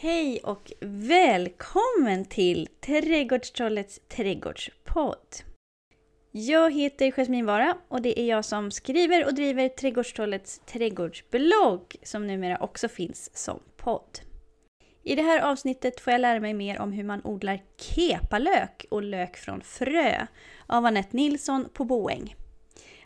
Hej och välkommen till Trädgårdstrollets trädgårdspodd. Jag heter Jasmin Vara och det är jag som skriver och driver Trädgårdstrollets trädgårdsblogg som numera också finns som podd. I det här avsnittet får jag lära mig mer om hur man odlar kepalök och lök från frö av Anette Nilsson på Boäng.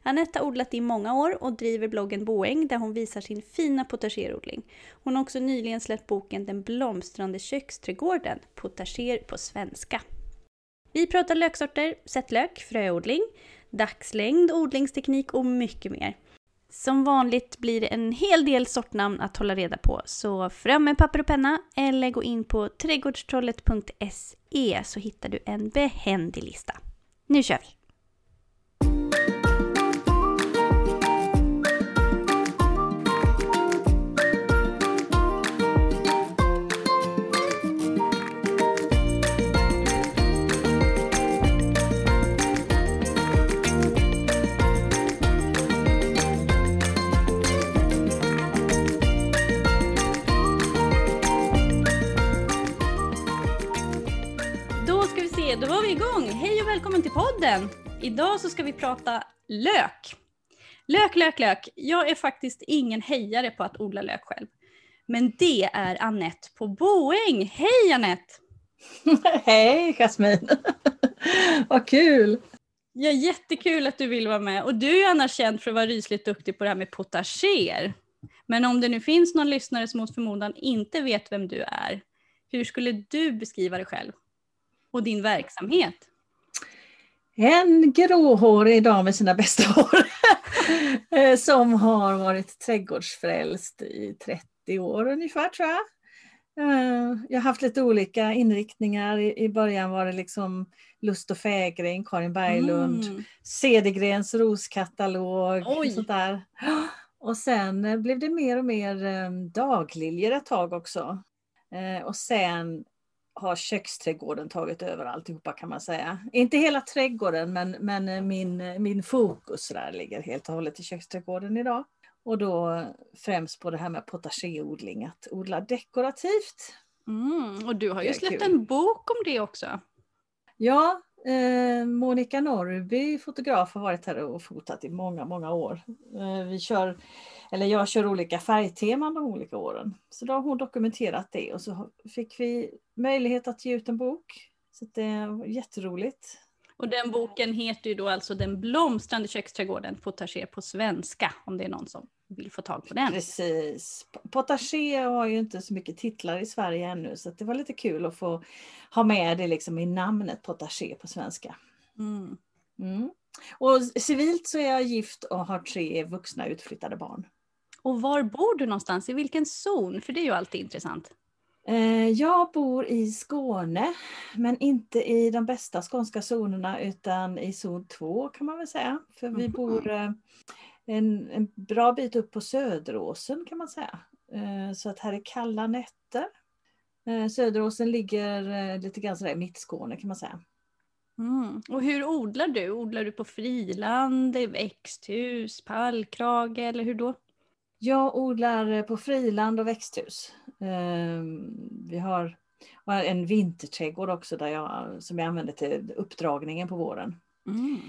Anette har odlat i många år och driver bloggen Boäng där hon visar sin fina potagerodling. Hon har också nyligen släppt boken Den blomstrande köksträdgården, potager på svenska. Vi pratar löksorter, sättlök, fröodling, dagslängd, odlingsteknik och mycket mer. Som vanligt blir det en hel del sortnamn att hålla reda på, så fram med papper och penna eller gå in på trädgårdstrollet.se så hittar du en behändig lista. Nu kör vi! Hej och välkommen till podden! Idag så ska vi prata lök. Lök, lök, lök. Jag är faktiskt ingen hejare på att odla lök själv. Men det är Annette på Boäng. Hej Annette! Hej Jasmin! Vad kul! Ja, jättekul att du vill vara med. Och du är annars känd för att vara rysligt duktig på det här med potager. Men om det nu finns någon lyssnare som mot förmodan inte vet vem du är, hur skulle du beskriva dig själv? Och din verksamhet? En gråhårig dam med sina bästa hår eh, som har varit trädgårdsfrälst i 30 år ungefär tror jag. Eh, Jag har haft lite olika inriktningar. I början var det liksom Lust och fägring, Karin Berglund, Mm. Cedergrens roskatalog. Oj. Sånt där. Och sen eh, blev det mer och mer dagliljor ett tag också. Och sen har köksträdgården tagit över alltihopa kan man säga. Inte hela trädgården men, men eh, min, min fokus där ligger helt och hållet i köksträdgården idag. Och då främst på det här med potagerodling, att odla dekorativt. Mm. Och du har ju släppt kul. en bok om det också. Ja, eh, Monica Norrby, fotograf, har varit här och fotat i många, många år. Eh, vi kör, eller jag kör olika färgteman de olika åren. Så då har hon dokumenterat det och så fick vi möjlighet att ge ut en bok. Så det var jätteroligt. Och den boken heter ju då alltså Den blomstrande köksträdgården, potager på svenska, om det är någon som vill få tag på den. Precis. Potager har ju inte så mycket titlar i Sverige ännu så det var lite kul att få ha med det liksom i namnet potager på svenska. Mm. Mm. Och civilt så är jag gift och har tre vuxna utflyttade barn. Och var bor du någonstans? I vilken zon? För det är ju alltid intressant. Eh, Jag bor i Skåne, men inte i de bästa skånska zonerna utan i zon 2 kan man väl säga. För vi bor eh, en, en bra bit upp på Söderåsen kan man säga. Eh, Så att här är kalla nätter. Söderåsen ligger lite grann sådär i mittskåne kan man säga. Mm. Och hur odlar du? Odlar du på friland, i växthus, pallkrage eller hur då? Jag odlar eh, på friland och växthus. Eh, Vi har en vinterträdgård också där jag, som jag använder till uppdragningen på våren. Mm.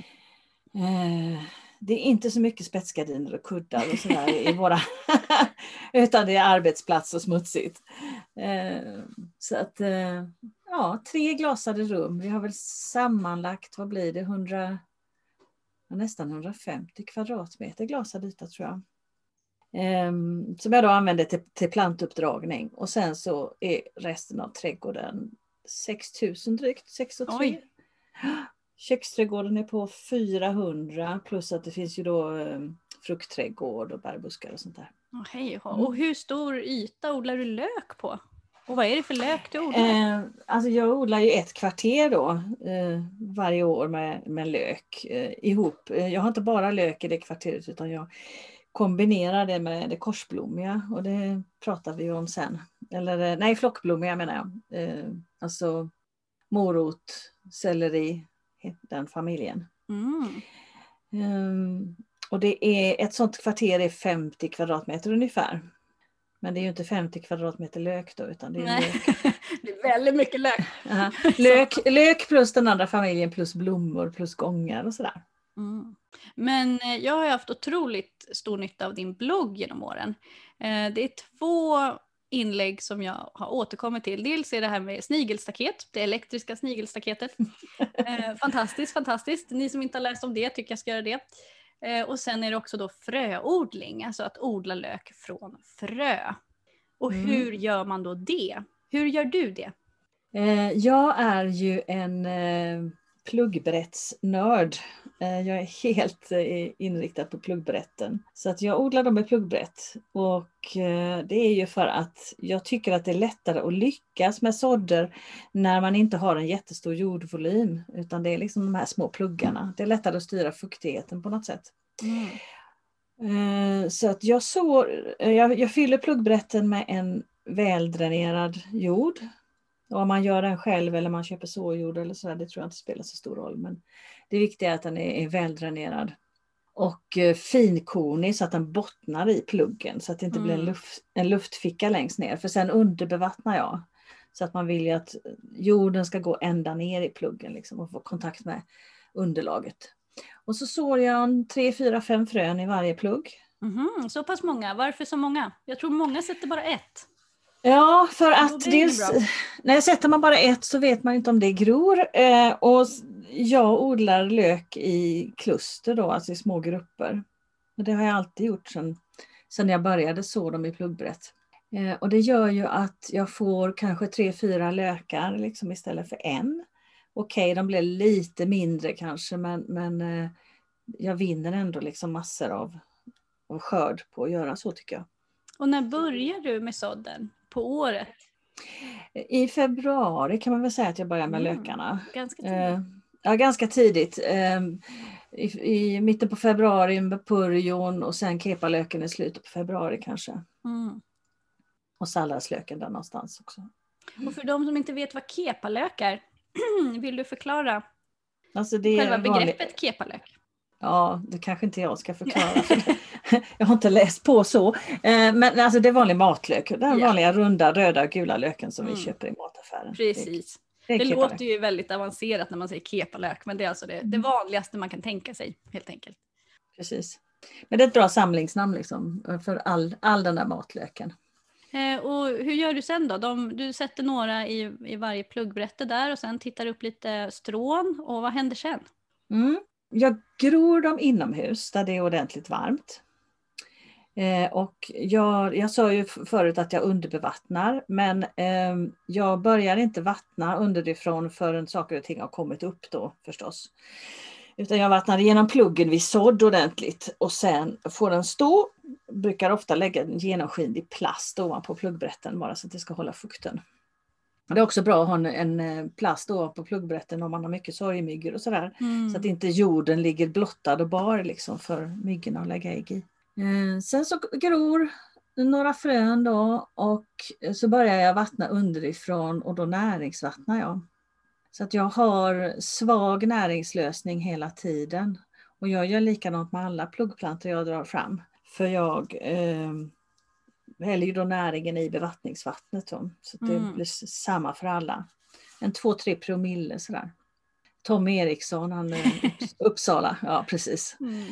Eh, Det är inte så mycket spetsgardiner och kuddar och sådär i våra... utan det är arbetsplats och smutsigt. Eh, Så att, eh, ja, tre glasade rum. Vi har väl sammanlagt, vad blir det, 100, ja, nästan 150 kvadratmeter glasad yta tror jag. Ehm, Som jag då använder till, till plantuppdragning och sen så är resten av trädgården 6000 drygt, 6 och Oj. 3. Köksträdgården är på 400 plus att det finns ju då eh, fruktträdgård och bärbuskar och sånt där. Oh, hej. Mm. Och hur stor yta odlar du lök på? Och vad är det för lök du odlar? Eh, alltså jag odlar ju ett kvarter då eh, varje år med, med lök eh, ihop. Eh, Jag har inte bara lök i det kvarteret utan jag kombinerar det med det korsblommiga och det pratar vi om sen. Eller eh, nej, flockblommiga menar jag. Eh, alltså morot, selleri, den familjen. Mm. Ehm, och det är, ett sånt kvarter är 50 kvadratmeter ungefär. Men det är ju inte 50 kvadratmeter lök då utan det är lök. det är väldigt mycket lök. Aha. lök. Lök plus den andra familjen plus blommor plus gångar och sådär. Mm. Men eh, jag har haft otroligt stor nytta av din blogg genom åren. Eh, Det är två inlägg som jag har återkommit till. Dels är det här med snigelstaket, det elektriska snigelstaketet. Eh, fantastiskt, fantastiskt. Ni som inte har läst om det tycker jag ska göra det. Och sen är det också då fröodling, alltså att odla lök från frö. Och Mm. hur gör man då det? Hur gör du det? Jag är ju en pluggbrättsnörd. Eh, jag är helt eh, inriktad på pluggbrätten. Så att jag odlar dem med pluggbrett. Och eh, det är ju för att jag tycker att det är lättare att lyckas med sådder när man inte har en jättestor jordvolym. Utan det är liksom de här små pluggarna. Det är lättare att styra fuktigheten på något sätt. Eh, Så att jag, sår, eh, jag, jag fyller pluggbrätten med en väldränerad jord. Och om man gör den själv eller man köper såjord eller så, det tror jag inte spelar så stor roll. Men det viktiga är att den är, är väldränerad. Och eh, finkornig så att den bottnar i pluggen så att det inte blir en, Mm. luft, en luftficka längst ner. För sen underbevattnar jag. Så att man vill ju att jorden ska gå ända ner i pluggen liksom, och få kontakt med underlaget. Och så sår jag en tre, fyra, fem frön i varje plugg. Mhm, så pass många, varför så många? Jag tror många sätter bara ett. Ja, för att dels när sätter man bara ett så vet man inte om det gror. Eh, och jag odlar lök i kluster då, alltså i små grupper. Och det har jag alltid gjort sedan, sedan jag började så dem i pluggbrett. Eh, och det gör ju att jag får kanske tre, fyra lökar liksom istället för en. Okej, de blir lite mindre kanske men, men eh, jag vinner ändå liksom massor av, av skörd på att göra så tycker jag. Och när börjar du med sådden? På året? I februari kan man väl säga att jag börjar med Mm. lökarna. Ganska tidigt. Eh, ja, ganska tidigt. Eh, i, I mitten på februari med purjon och sen kepalöken i slutet på februari kanske. Mm. Och salladslöken där någonstans också. Och för de som inte vet vad kepalök är, vill du förklara Alltså det själva är vanlig, begreppet kepalök? Ja, det kanske inte jag ska förklara. För jag har inte läst på så. Eh, men alltså det är vanlig matlök. Den Ja. vanliga runda röda och gula löken som Mm. vi köper i mataffären. Precis. Det, Det låter ju väldigt avancerat när man säger kepalök, men det är alltså det, det vanligaste man kan tänka sig helt enkelt. Precis. Men det är ett bra samlingsnamn liksom, för all, all den där matlöken. Eh, och hur gör du sen då? De, du sätter några i, i varje pluggbrätte där och sen tittar upp lite strån och vad händer sen? Mm. Jag gror dem inomhus där det är ordentligt varmt. Eh, och jag, jag sa ju förut att jag underbevattnar men eh, jag börjar inte vattna underifrån förrän saker och ting har kommit upp då förstås. Utan jag vattnar genom pluggen vid sådd ordentligt och sen får den stå. Brukar ofta lägga en genomskinlig plast ovanpå pluggbrätten bara så att det ska hålla fukten. Det är också bra att ha en, en eh, plast ovanpå pluggbrätten om man har mycket sorgmyggor och sådär. Så att inte jorden ligger blottad och bar liksom för myggorna att lägga ägg i. Eh, sen så gror några frön då och så börjar jag vattna underifrån och då näringsvattnar jag. Så att jag har svag näringslösning hela tiden. Och jag gör likadant med alla pluggplantor jag drar fram. För jag eh, häller ju då näringen i bevattningsvattnet. Då, så det Mm. blir samma för alla. En 2-3 promille sådär. Tom Eriksson, han Upps- Uppsala, ja precis. Mm.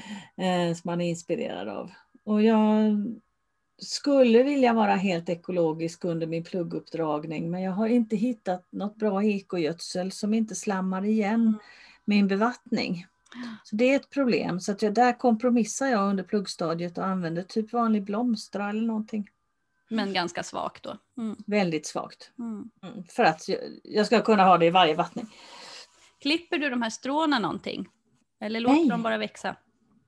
Eh, som man är inspirerad av. Och jag skulle vilja vara helt ekologisk under min plugguppdragning men jag har inte hittat något bra ekogödsel som inte slammar igen min bevattning. Så det är ett problem. Så att jag, där kompromissar jag under pluggstadiet och använder typ vanlig blomstra eller någonting. Men ganska svagt då. Mm. Väldigt svagt. Mm. Mm, för att jag, jag ska kunna ha det i varje vattning. Klipper du de här stråna någonting? Eller låter Nej. de bara växa?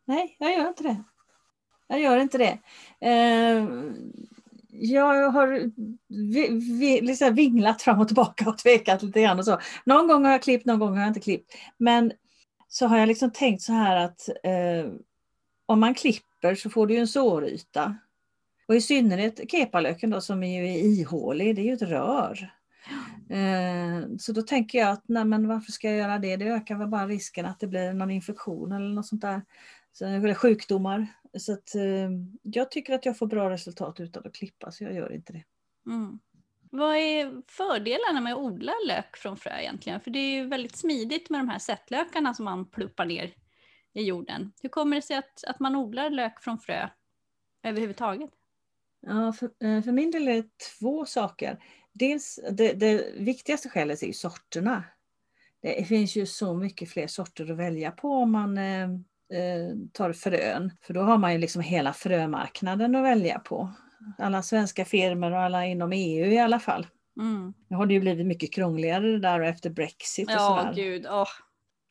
Nej, jag gör inte det. Jag gör inte det. Eh, jag har vi, vi, liksom vinglat fram och tillbaka och tvekat lite grann och så. Någon gång har jag klippt, någon gång har jag inte klippt. Men så har jag liksom tänkt så här att eh, om man klipper så får du ju en såryta. Och i synnerhet kepalöken då som är ju ihålig, det är ju ett rör. Eh, så då tänker jag att nej men varför ska jag göra det? Det ökar väl bara risken att det blir någon infektion eller något sånt där. Eller sjukdomar. så att, eh, jag tycker att jag får bra resultat utan att klippa så jag gör inte det. Mm. Vad är fördelarna med att odla lök från frö egentligen? För det är ju väldigt smidigt med de här sättlökarna som man pluppar ner i jorden. Hur kommer det sig att, att man odlar lök från frö överhuvudtaget? Ja, för, eh, för min del är det två saker. Dels det, det viktigaste skälet är ju sorterna. Det finns ju så mycket fler sorter att välja på om man eh, eh, tar frön. För då har man ju liksom hela frömarknaden att välja på. Alla svenska firmor och alla inom EU i alla fall. Mm. Nu har det ju blivit mycket krångligare där efter Brexit och Ja, sådär. gud. åh.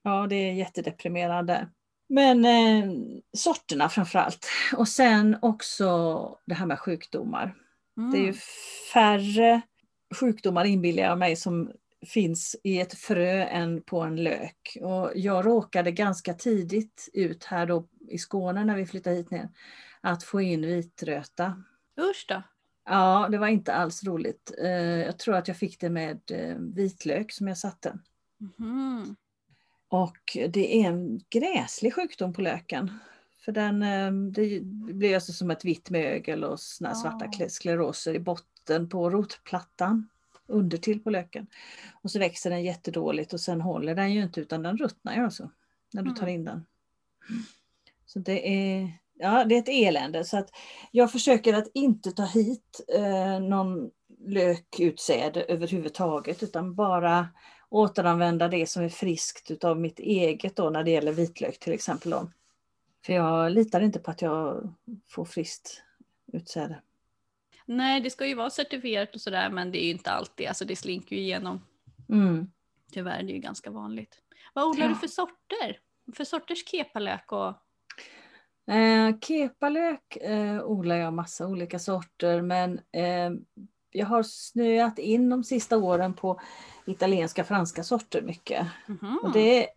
Ja, det är jättedeprimerande. Men eh, sorterna framförallt. Och sen också det här med sjukdomar. Mm. Det är ju färre sjukdomar inbillar jag mig som finns i ett frö än på en lök. Och jag råkade ganska tidigt ut här då i Skåne när vi flyttade hit ner att få in vitröta. Usch då. Ja, det var inte alls roligt. Eh, Jag tror att jag fick det med eh, vitlök som jag satte. Mhm. Och det är en gräslig sjukdom på löken. För den, eh, det blir alltså som ett vitt mögel och såna svarta kle- skleroser i botten på rotplattan. Under till på löken. Och så växer den jättedåligt och sen håller den ju inte utan den ruttnar ju alltså. När du tar Mm. in den. Så det är, ja, det är ett elände. Så att jag försöker att inte ta hit eh, någon lökutsäde överhuvudtaget utan bara återanvända det som är friskt utav mitt eget då när det gäller vitlök till exempel. Då. För jag litar inte på att jag får friskt utsäde. Nej, det ska ju vara certifierat och sådär, men det är ju inte alltid. Alltså det slinker ju igenom. Mm. Tyvärr, det är ju ganska vanligt. Vad odlar du Ja. för sorter? För sorters kepalök och... Eh, kepalök eh, odlar jag massa olika sorter men eh, jag har snöat in de sista åren på italienska franska sorter mycket. Mhm. Och det,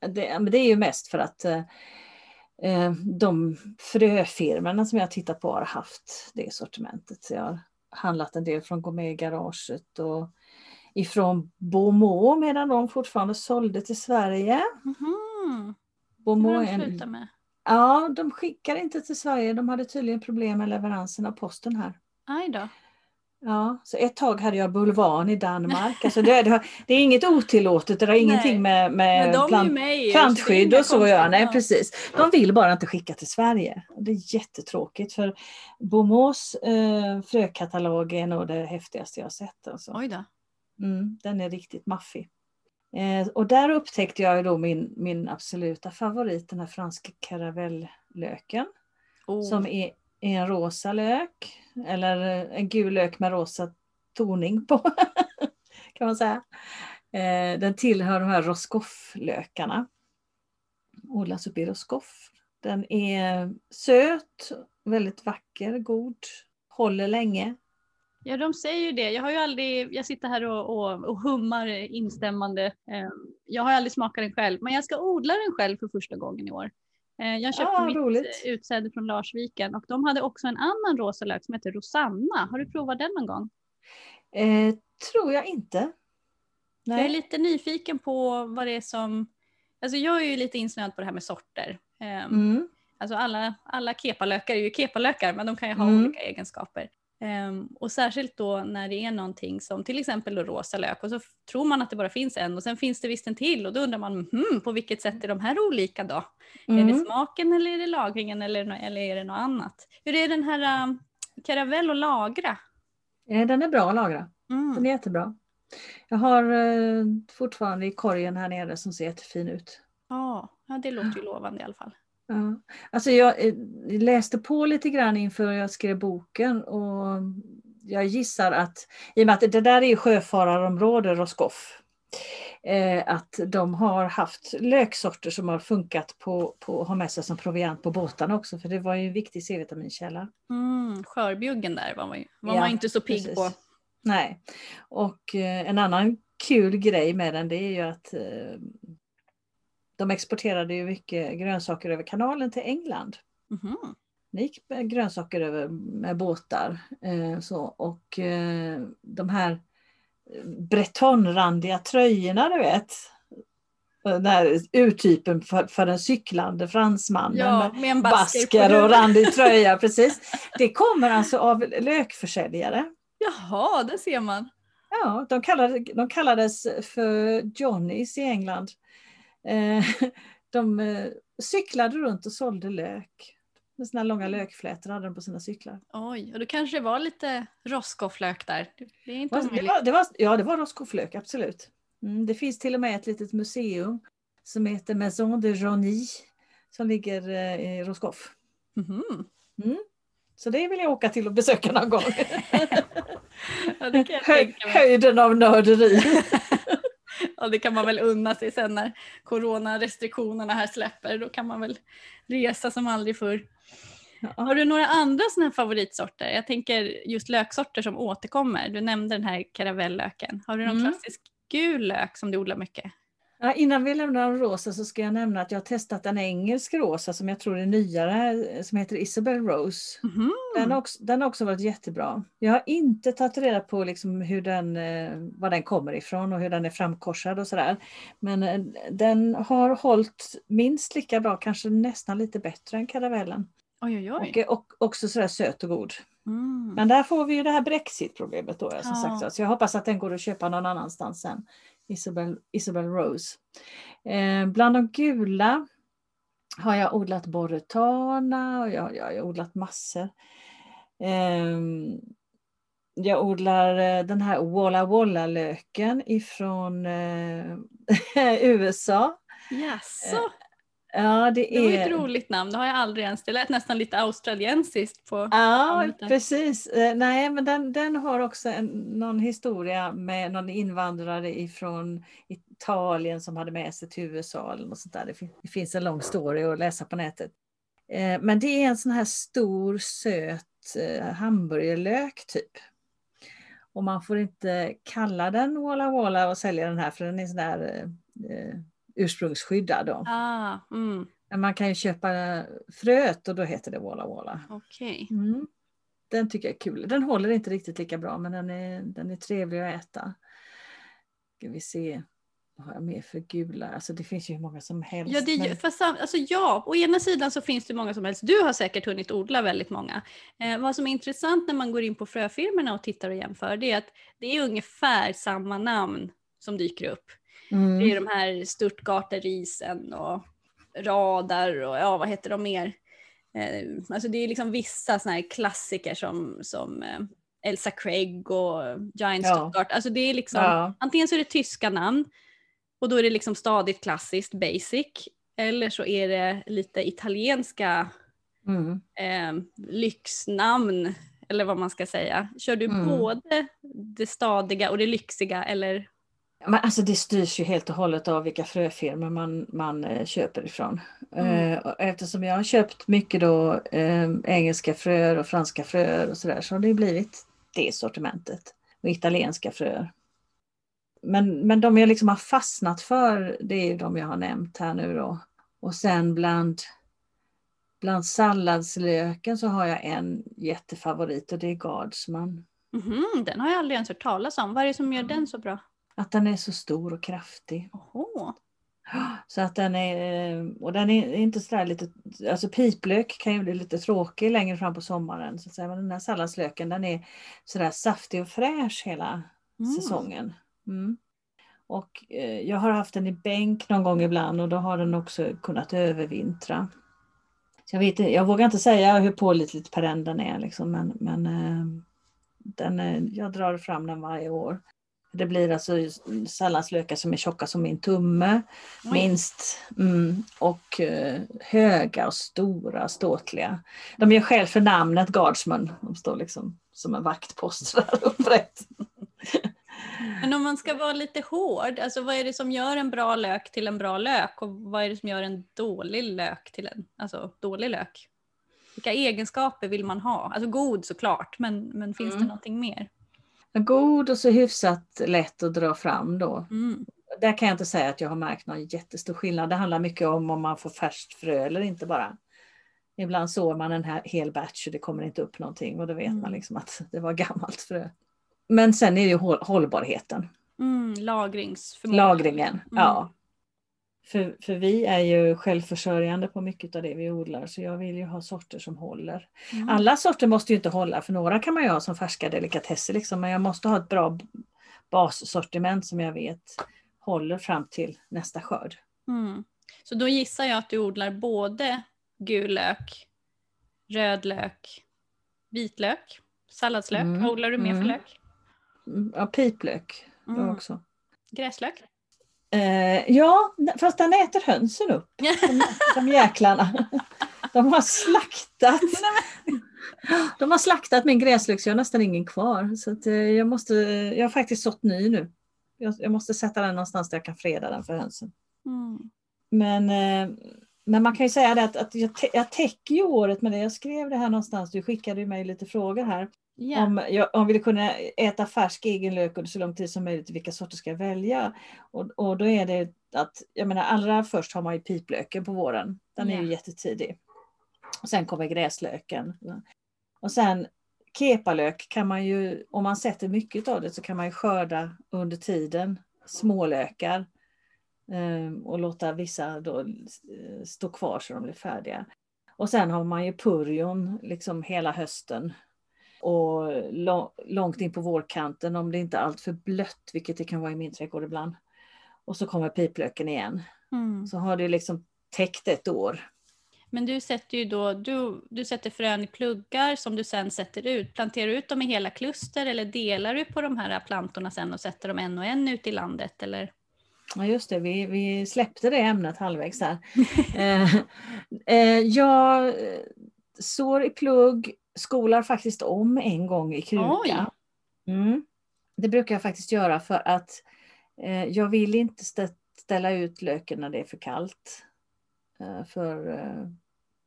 det, men det är ju mest för att eh, eh, de fröfirmorna som jag tittat på har haft det sortimentet. Så jag har handlat en del från Gourmet-garaget och ifrån Beaumont medan de fortfarande sålde till Sverige. Mhm. Det Beaumont är en med. Ja, de skickar inte till Sverige. De hade tydligen problem med leveransen av posten här. Aj då. Ja, så ett tag hade jag bulvan i Danmark. Alltså det, det, har- det är inget otillåtet, det har ingenting med, med plant, med plantskydd och så att göra. Nej, precis. De vill bara inte skicka till Sverige. Det är jättetråkigt för Beaumonts eh, frökatalog är nog det häftigaste jag har sett. Alltså. Oj då. Mm, den är riktigt maffig. Eh, och där upptäckte jag då min, min absoluta favorit, den här franska karavelllöken. Oh. Som är, är en rosa lök. Eller en gul lök med rosa toning på. kan man säga. Eh, den tillhör de här Roscoff-lökarna. Odlas uppe i Roscoff. Den är söt, väldigt vacker, god, håller länge. Ja, de säger ju det. Jag har ju aldrig, jag sitter här och, och, och hummar instämmande. Eh, jag har aldrig smakat den själv, men jag ska odla den själv för första gången i år. Eh, Jag köpte Ja, mitt roligt. eh, utsäde från Larsviken och de hade också en annan rosa lök som heter Rosanna. Har du provat den någon gång? Eh, tror jag inte. Jag är Nej. lite nyfiken på vad det är som... Alltså jag är ju lite insnöad på det här med sorter. Eh, Mm. Alltså alla, alla kepalökar är ju kepalökar men de kan ju ha Mm. olika egenskaper. Ehm, och särskilt då när det är någonting som till exempel då rosa lök och så tror man att det bara finns en och sen finns det visst en till och då undrar man hmm, på vilket sätt är de här olika då? Är det Mm. smaken eller är det lagringen eller, eller är det något annat? Hur är den här um, karavell och lagra? Eh, Den är bra att lagra. Mm. Den är jättebra. Jag har eh, fortfarande i korgen här nere som ser jättefin ut. Ja, ja, det låter ju lovande i alla fall. Ja. Alltså jag eh, läste på lite grann inför jag skrev boken och jag gissar att, i och med att det där är sjöfararområde, Roscoff, eh, att de har haft löksorter som har funkat på, på att ha med sig som proviant på båtarna också, för det var ju en viktig C-vitaminkälla. Mm, skörbjuggen där var man ju var Ja, man inte så pigg på. Nej, och eh, en annan kul grej med den det är ju att eh, de exporterade ju mycket grönsaker över kanalen till England. Mhm. Det gick grönsaker över med båtar. Eh, så, och eh, de här bretonrandiga tröjorna du vet. den här urtypen för, för den cyklande fransmannen Ja, med med en basker, basker och randig tröja. Precis. Det kommer alltså av lökförsäljare. Jaha, det ser man. Ja, de, kallade, de kallades för Johnnies i England. Eh, De eh, cyklade runt och sålde lök. Med här långa lökflätor hade de på sina cyklar. Oj, och då kanske det var lite roscofflök där. Det är inte Det omöjligt. var, det var, ja, det var roscofflök, absolut. Mm, det finns till och med ett litet museum som heter Maison de Johnny som ligger eh, i Roscoff. Mhm. Så det vill jag åka till och besöka någon gång. Ja, det Hö, höjden av nörderi. Ja, det kan man väl unna sig sen när coronarestriktionerna här släpper. Då kan man väl resa som aldrig förr. Har du några andra här favoritsorter? Jag tänker just löksorter som återkommer. Du nämnde den här karavellöken. Har du någon Mm. klassisk gul lök som du odlar mycket? Ja, innan vi lämnar rosa så ska jag nämna att jag har testat en engelsk rosa som jag tror är nyare som heter Isabel Rose. Mhm. Den har, också, den har också varit jättebra. Jag har inte tagit reda på liksom hur den, eh, var den kommer ifrån och hur den är framkorsad och sådär. Men eh, den har hållit minst lika bra, kanske nästan lite bättre än karavellen. Oj, oj, oj. Och, och också sådär söt och god. Mm. Men där får vi ju det här brexit-problemet då. Som Ja. sagt. Så jag hoppas att den går att köpa någon annanstans sen. Isabel, Isabel Rose. Eh, bland de gula har jag odlat Boretana och jag, jag har odlat massor. Ehm, jag odlar eh, den här Walla Walla löken ifrån eh, USA. Jaså, Ja, det det var ett är... roligt namn. Det har jag aldrig ens. Det lät nästan lite australiensiskt på Ja, precis. Eh, Nej, men den, den har också en, någon historia med någon invandrare ifrån Italien som hade med sig till USA eller något sånt där. Det, fin- det finns en lång story att läsa på nätet. Eh, Men det är en sån här stor söt eh, hamburgerlök typ. Och man får inte kalla den Walla Walla och sälja den här för den är sån där ursprungsskyddad. Då. Ah, mm, Men man kan ju köpa fröet och då heter det Walla Walla. okej. Mm. Den tycker jag är kul. Den håller inte riktigt lika bra men den är, den är trevlig att äta. Ska vi se. Vad har jag mer för gula? Alltså det finns ju hur många som helst. Ja, det, men- fast, alltså, ja, å ena sidan så finns det många som helst. Du har säkert hunnit odla väldigt många. Eh, vad som är intressant när man går in på fröfirmorna och tittar och jämför det är att det är ungefär samma namn som dyker upp. Mm. Det är de här Stuttgarterrisen och Radar och ja, vad heter de mer? Eh, alltså det är liksom vissa såna här klassiker som, som eh, Elsa Craig och Giant Ja. Stuttgart. Alltså det är liksom, ja. antingen så är det tyska namn och då är det liksom stadigt klassiskt basic. Eller så är det lite italienska Mm. eh, lyxnamn eller vad man ska säga. Kör du Mm. både det stadiga och det lyxiga eller? Men alltså det styrs ju helt och hållet av vilka fröfirmor man, man eh, köper ifrån. Mm. Eh, eftersom jag har köpt mycket då eh, engelska fröer och franska fröer och sådär så har det blivit det sortimentet. Och italienska fröer. Men, men de jag liksom har fastnat för det är de jag har nämnt här nu då. Och sen bland, bland salladslöken så har jag en jättefavorit och det är Guardsman. Mhm, den har jag aldrig ens hört talas om. Vad är det som gör Mm. den så bra? Att den är så stor och kraftig. Oho. Så att den är, och den är inte sådär lite, alltså piplök kan ju bli lite tråkig längre fram på sommaren. Så att säga. Men den här salladslöken den är sådär saftig och fräsch hela Mm. säsongen. Mm. Och eh, jag har haft den i bänk någon gång ibland och då har den också kunnat övervintra. Så jag, vet, jag vågar inte säga hur pålitligt perenn den är liksom, men, men eh, den, är- jag drar fram den varje år. Det blir alltså salladslökar som är tjocka som min tumme, Oj. minst. Mm, och eh, höga och stora, ståtliga. De gör själv för namnet Guardsman. De står liksom som en vaktpost där upprätt. Men om man ska vara lite hård, alltså vad är det som gör en bra lök till en bra lök och vad är det som gör en dålig lök till en alltså, dålig lök? Vilka egenskaper vill man ha? Alltså god såklart, men, men finns det Mm. någonting mer? God och så hyfsat lätt att dra fram då. Mm. Där kan jag inte säga att jag har märkt någon jättestor skillnad. Det handlar mycket om om man får färskt frö eller inte bara. Ibland sår man en här, hel batch och det kommer inte upp någonting och då vet Mm. man liksom att det var gammalt frö. Men sen är det ju håll- hållbarheten, Mm, lagringsförmåga. lagringen. Ja. För, för vi är ju självförsörjande på mycket av det vi odlar så jag vill ju ha sorter som håller. Mm. Alla sorter måste ju inte hålla för några kan man ju ha som färska delikatesser liksom, men jag måste ha ett bra bassortiment som jag vet håller fram till nästa skörd. Mm. Så då gissar jag att du odlar både gul lök, röd lök, vitlök, salladslök. Mm, Vad odlar du mer för mm. lök? Ja, piplök Mm. också. Gräslök? Eh, ja, fast den äter hönsen upp. De, de jäklarna. De har slaktat. De har slaktat min gräslök så jag har nästan ingen kvar. Så att, eh, jag, måste, jag har faktiskt sått ny nu. Jag, jag måste sätta den någonstans där jag kan freda den för hönsen. Mm. Men, eh, men man kan ju säga det att, att jag, tä- jag täcker ju året med det. Jag skrev det här någonstans, du skickade ju mig lite frågor här. Ja. Om jag om vi vill kunna äta färsk egen lök under så lång tid som möjligt, vilka sorter ska jag välja? Och, och då är det att, jag menar allra först har man ju piplöken på våren. Den är Ja. ju jättetidig. Och sen kommer gräslöken. Och sen kepalök kan man ju, om man sätter mycket av det så kan man ju skörda under tiden smålökar. eh, Och låta vissa då eh, stå kvar så de blir färdiga. Och sen har man ju purjon liksom hela hösten. Och lång- långt in på vårkanten om det inte är allt för blött, vilket det kan vara i min trädgård ibland. Och så kommer piplöken igen. Mm. Så har du liksom täckt ett år. Men du sätter ju då, du, du sätter frön i pluggar som du sen sätter ut. Planterar du ut dem i hela kluster eller delar du på de här plantorna sen och sätter dem en och en ut i landet? Eller? Ja just det, vi, vi släppte det ämnet halvvägs där. eh, eh, jag eh, sår i plugg, skolar faktiskt om en gång i kruka. Mm. Det brukar jag faktiskt göra för att eh, jag vill inte stä- ställa ut löken när det är för kallt. Eh, för eh,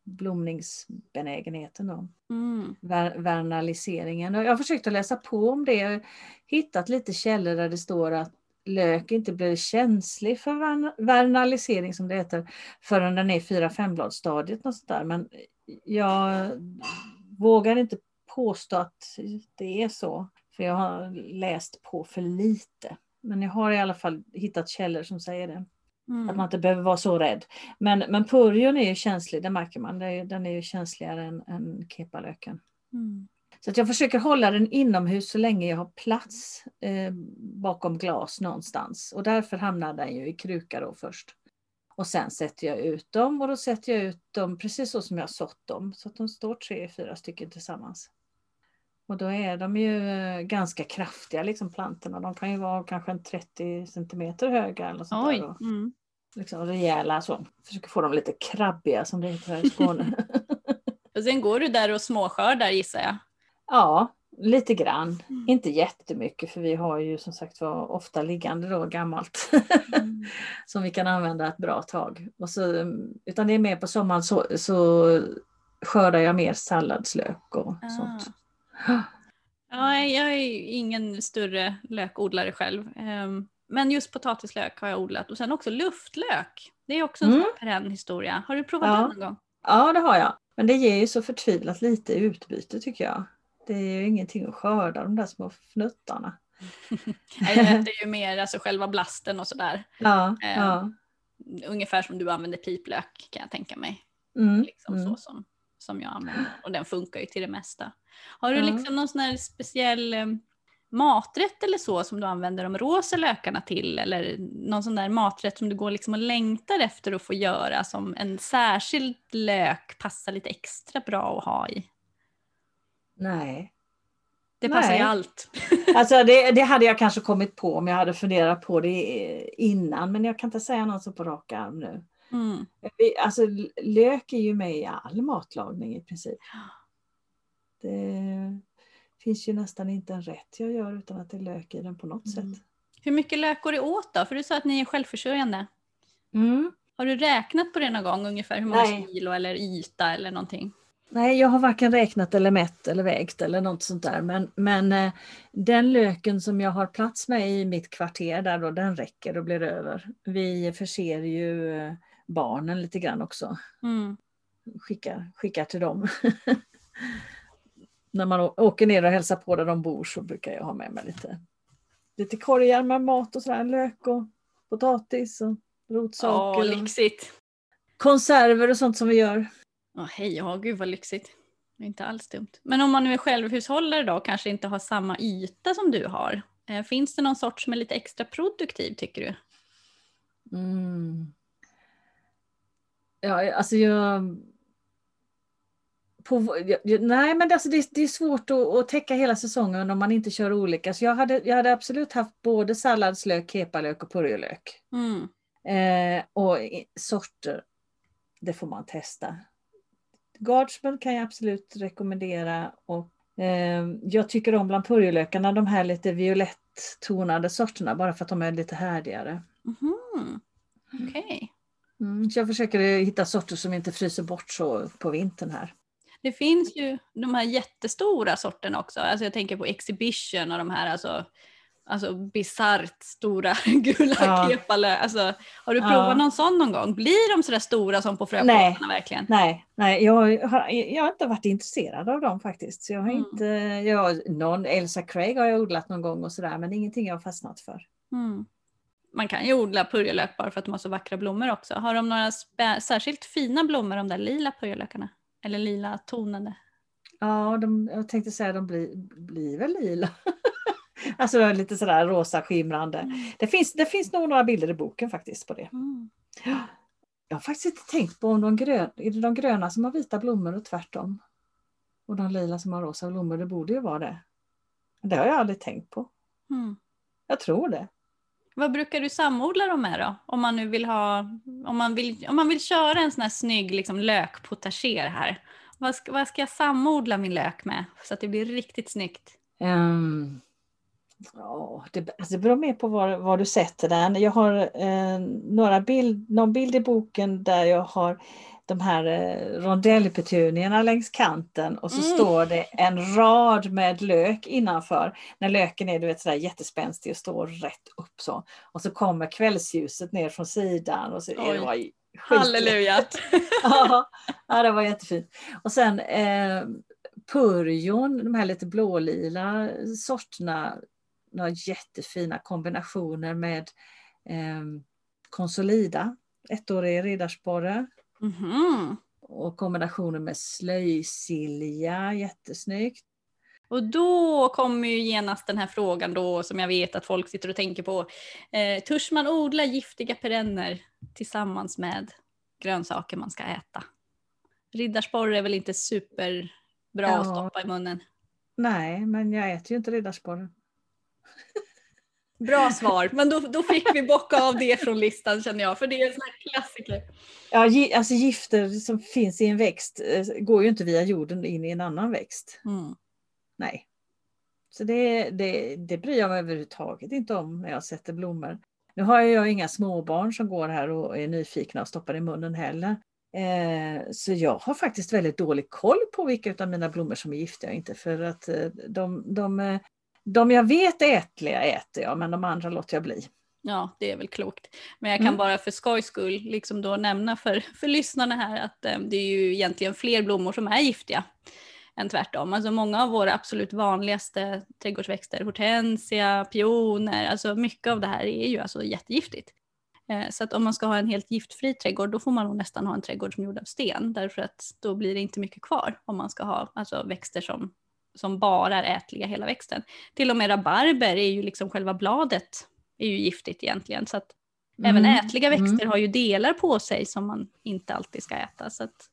blomningsbenägenheten. Då. Mm. ver- vernaliseringen. Och jag har försökt att läsa på om det. Jag hittat lite källor där det står att lök inte blir känslig för vern- vernalisering som det heter förrän den är 4-5 bladstadiet. Och sånt där. Men jag vågar inte påstå att det är så. För jag har läst på för lite. Men jag har i alla fall hittat källor som säger det. Mm. Att man inte behöver vara så rädd. Men, men purjon är ju känslig, det märker man. Den är ju känsligare än, än kepalöken. Mm. Så att jag försöker hålla den inomhus så länge jag har plats eh, bakom glas någonstans. Och därför hamnar den ju i kruka då först. Och sen sätter jag ut dem och då sätter jag ut dem precis så som jag har sått dem. Så att de står tre, fyra stycken tillsammans. Och då är de ju eh, ganska kraftiga liksom plantorna. De kan ju vara kanske en 30 centimeter höga eller sånt Oj. där. Och Mm. liksom rejäla så. Försöker få dem lite krabbiga som det heter här i Skåne. Och sen går du där och småskördar gissar jag. Ja, lite grann. Mm. Inte jättemycket för vi har ju som sagt var ofta liggande då gammalt Mm. som vi kan använda ett bra tag. Och så, utan det är mer på sommaren så, så skördar jag mer salladslök och Ah. sånt. Ja, jag är ingen större lökodlare själv. Ehm, Men just potatislök har jag odlat och sen också luftlök. Det är också en Mm. sån historia. Har du provat Ja. det någon gång? Ja, det har jag. Men det ger ju så förtvivlat lite utbyte tycker jag. Det är ju ingenting att skörda de där små fnuttarna. Nej, Jag äter ju mer alltså själva blasten och sådär. Ja, Eh, ja. Ungefär som du använder piplök kan jag tänka mig. Mm, Liksom mm. så som, som jag använder. Och den funkar ju till det mesta. Har du Ja. liksom någon sån här speciell eh, maträtt eller så som du använder de rosa lökarna till? Eller någon sån där maträtt som du går liksom och längtar efter att få göra som en särskild lök passar lite extra bra att ha i? Nej. Det passar i Nej. allt. Alltså det, det hade jag kanske kommit på om jag hade funderat på det innan men jag kan inte säga något så på rak arm nu. Mm. Vi- Alltså lök är ju med i all matlagning i princip. Det finns ju nästan inte en rätt jag gör utan att det är lök i den på något Mm. sätt. Hur mycket lök går det åt då? För du sa att ni är självförsörjande. Mm. Har du räknat på det någon gång ungefär hur många Nej. kilo eller yta eller någonting? Nej, jag har varken räknat eller mätt eller vägt eller något sånt där. Men, men eh, den löken som jag har plats med i mitt kvarter där då, den räcker och blir över. Vi förser ju eh, barnen lite grann också. Mm. Skickar, skickar till dem. När man åker ner och hälsar på där de bor så brukar jag ha med mig lite, lite korgar med mat och sådär, lök och potatis. Och rotsaker. Åh, lyxigt. konserver och sånt som vi gör. Åh, hej, ja, gud vad lyxigt. Det är inte alls dumt. Men om man nu är självhushållare då och kanske inte har samma yta som du har. Eh, finns det någon sort som är lite extra produktiv tycker du? Mm. Ja, alltså jag... På, jag, nej, men alltså det, det är svårt att, att täcka hela säsongen om man inte kör olika. Så jag hade, jag hade absolut haft både salladslök, kepalök och purjolök. Mm. Eh, och sorter, det får man testa. Guardsman kan jag absolut rekommendera. Och, eh, jag tycker om bland purjolökarna de här lite violetttonade sorterna bara för att de är lite härdigare. Mhm. Okej. Mm, så jag försöker hitta sorter som inte fryser bort så på vintern här. Det finns ju de här jättestora sorterna också. Alltså jag tänker på Exhibition och de här alltså, alltså bisarrt stora gula Ja. kepalö. Alltså, har du Ja. provat någon sån någon gång? Blir de sådär stora som på fröpåsarna verkligen? Nej, nej jag, har, jag har inte varit intresserad av dem faktiskt. Så jag har Mm. inte, jag, någon Elsa Craig har jag odlat någon gång och sådär men ingenting jag har fastnat för. Mm. Man kan ju odla purjolök bara för att de har så vackra blommor också. Har de några särskilt fina blommor, de där lila purjolökarna? Eller lila tonade? Ja, de, jag tänkte säga de blir, blir väl lila. alltså lite sådär rosa skimrande. Det finns, det finns nog några bilder i boken faktiskt på det. Mm. Jag har faktiskt inte tänkt på om de, grön, är det de gröna som har vita blommor och tvärtom. Och de lila som har rosa blommor, det borde ju vara det. Det har jag aldrig tänkt på. Mm. Jag tror det. Vad brukar du samodla dem med då? Om man nu vill ha, om man vill, om man vill köra en sån här snygg liksom, lökpotager här. Vad ska, vad ska jag samodla min lök med så att det blir riktigt snyggt? Ehm, ja, det, alltså det beror mer på var, var du sätter den. Jag har eh, några bild, någon bild i boken där jag har de här eh, rondellpetunierna längs kanten och så Mm. står det en rad med lök innanför. När löken är du vet, sådär jättespänstig och står rätt upp så. Och så kommer kvällsljuset ner från sidan. Och så, Oj. det ju Halleluja! ja, ja, det var jättefint. Och sen eh, purjon, de här lite blålila sorterna, några jättefina kombinationer med eh, konsolida, ettårig riddarsporre Mhm. och kombinationer med slöjsilja, jättesnyggt. Och då kommer ju genast den här frågan då som jag vet att folk sitter och tänker på. Eh, törs man odla giftiga perenner tillsammans med grönsaker man ska äta? Riddarsporre är väl inte superbra att Ja. stoppa i munnen? Nej, men jag äter ju inte riddarsporre. Bra svar, men då, då fick vi bocka av det från listan känner jag, för det är en sån här klassiker. Ja, gi- alltså gifter som finns i en växt eh, går ju inte via jorden in i en annan växt. Mm. Nej. Så det, det, det bryr jag mig överhuvudtaget inte om när jag sätter blommor. Nu har jag inga småbarn som går här och är nyfikna och stoppar i munnen heller. Eh, så jag har faktiskt väldigt dålig koll på vilka av mina blommor som är giftiga och inte. För att eh, de, de, de jag vet är ätliga äter jag, men de andra låter jag bli. Ja, det är väl klokt. Men jag kan Mm. bara för skojs skull liksom då nämna för, för lyssnarna här att eh, det är ju egentligen fler blommor som är giftiga än tvärtom. Alltså många av våra absolut vanligaste trädgårdsväxter, hortensia, pioner, alltså mycket av det här är ju alltså jättegiftigt. Eh, Så att om man ska ha en helt giftfri trädgård då får man nog nästan ha en trädgård som är gjord av sten därför att då blir det inte mycket kvar om man ska ha alltså, växter som, som bara är ätliga hela växten. Till och med rabarber är ju liksom själva bladet är ju giftigt egentligen. Så att även Mm, ätliga mm. växter har ju delar på sig som man inte alltid ska äta. Så att,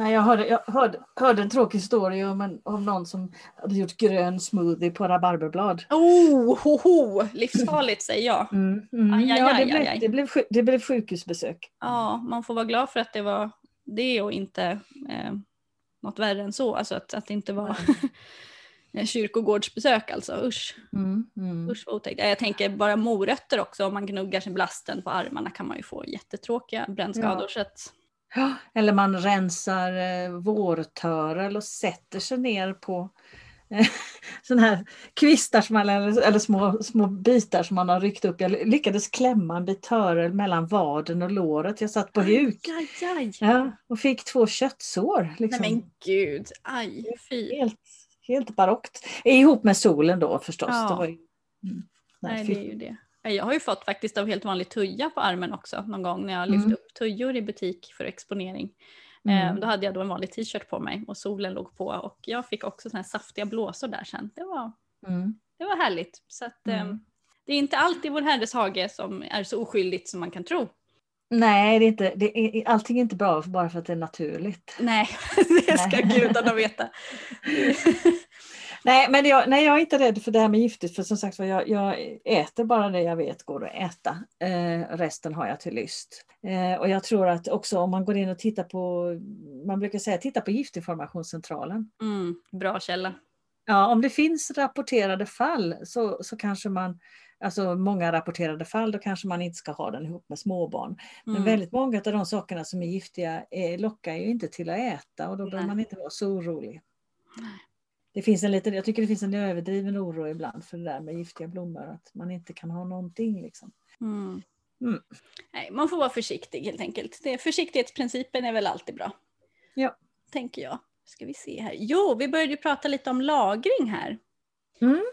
Nej, jag hörde, jag hörde, hörde en tråkig historia om, en, om någon som hade gjort grön smoothie på rabarberblad. oh, ho, ho, livsfarligt säger jag. Mm, mm. Aj, aj, ja, aj, det, blev, aj. Det, blev, det blev sjukhusbesök. Ja, man får vara glad för att det var det och inte eh, något värre än så. Alltså att, att det inte var en kyrkogårdsbesök alltså. Usch, Mm, mm. usch vad otäckt. Jag tänker bara morötter också. Om man gnuggar sig blasten på armarna kan man ju få jättetråkiga brännskador. Ja. Så att, Ja, Eller man rensar eh, vårtörel och sätter sig ner på sådana här kvistar som man, eller, eller små, små bitar som man har ryckt upp. Jag lyckades klämma en bit törel mellan vaden och låret. Jag satt på huk. Aj, aj. Ja, och fick två köttsår. Liksom. Nej men gud, aj, fy. Helt, helt barockt. Ihop med solen då förstås. Ja. Det var ju, mm, nej, Nej, det är ju det. Jag har ju fått faktiskt av helt vanlig tuja på armen också någon gång när jag lyft Mm. upp tujor i butik för exponering. Mm. Eh, då hade jag då en vanlig t-shirt på mig och solen låg på och jag fick också såna här saftiga blåsor där sen. Det var, Mm. det var härligt. Så att, Mm. det är inte alltid vår herres hage som är så oskyldigt som man kan tro. Nej, det är inte, det är, allting är inte bra bara för att det är naturligt. Nej, det ska Nej. gudarna veta. Nej, men jag, nej, jag är inte rädd för det här med giftigt för som sagt jag, jag äter bara det jag vet går att äta. Eh, resten har jag till lyst. Eh, och jag tror att också om man går in och tittar på, man brukar säga titta på Giftinformationscentralen. Mm, bra källa. Ja, om det finns rapporterade fall så, så kanske man, alltså många rapporterade fall, då kanske man inte ska ha den ihop med småbarn. Men Mm. väldigt många av de sakerna som är giftiga lockar ju inte till att äta och då behöver man inte vara så orolig. Det finns en liten, jag tycker det finns en överdriven oro ibland för det där med giftiga blommor, att man inte kan ha någonting. Liksom. Mm. Mm. Nej, man får vara försiktig helt enkelt. Det, försiktighetsprincipen är väl alltid bra. Ja. Tänker jag. Ska vi se här. Jo, vi började ju prata lite om lagring här. Mm.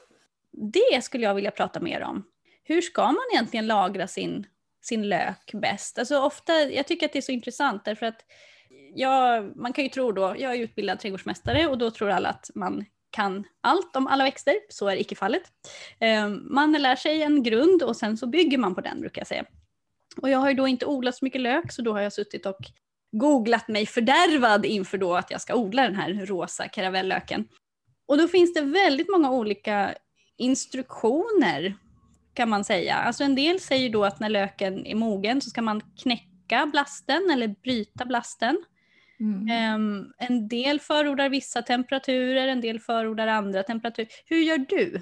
Det skulle jag vilja prata mer om. Hur ska man egentligen lagra sin, sin lök bäst? Alltså ofta, jag tycker att det är så intressant därför att jag, man kan ju tro då, jag är utbildad trädgårdsmästare och då tror alla att man kan allt om alla växter. Så är icke fallet. Ehm, man lär sig en grund och sen så bygger man på den brukar jag säga. Och jag har ju då inte odlat så mycket lök så då har jag suttit och googlat mig fördärvad inför då att jag ska odla den här rosa karavellöken. Och då finns det väldigt många olika instruktioner kan man säga. Alltså en del säger då att när löken är mogen så ska man knäcka blasten eller bryta blasten. Mm. Ehm, en del förordar vissa temperaturer, en del förordar andra temperaturer. Hur gör du?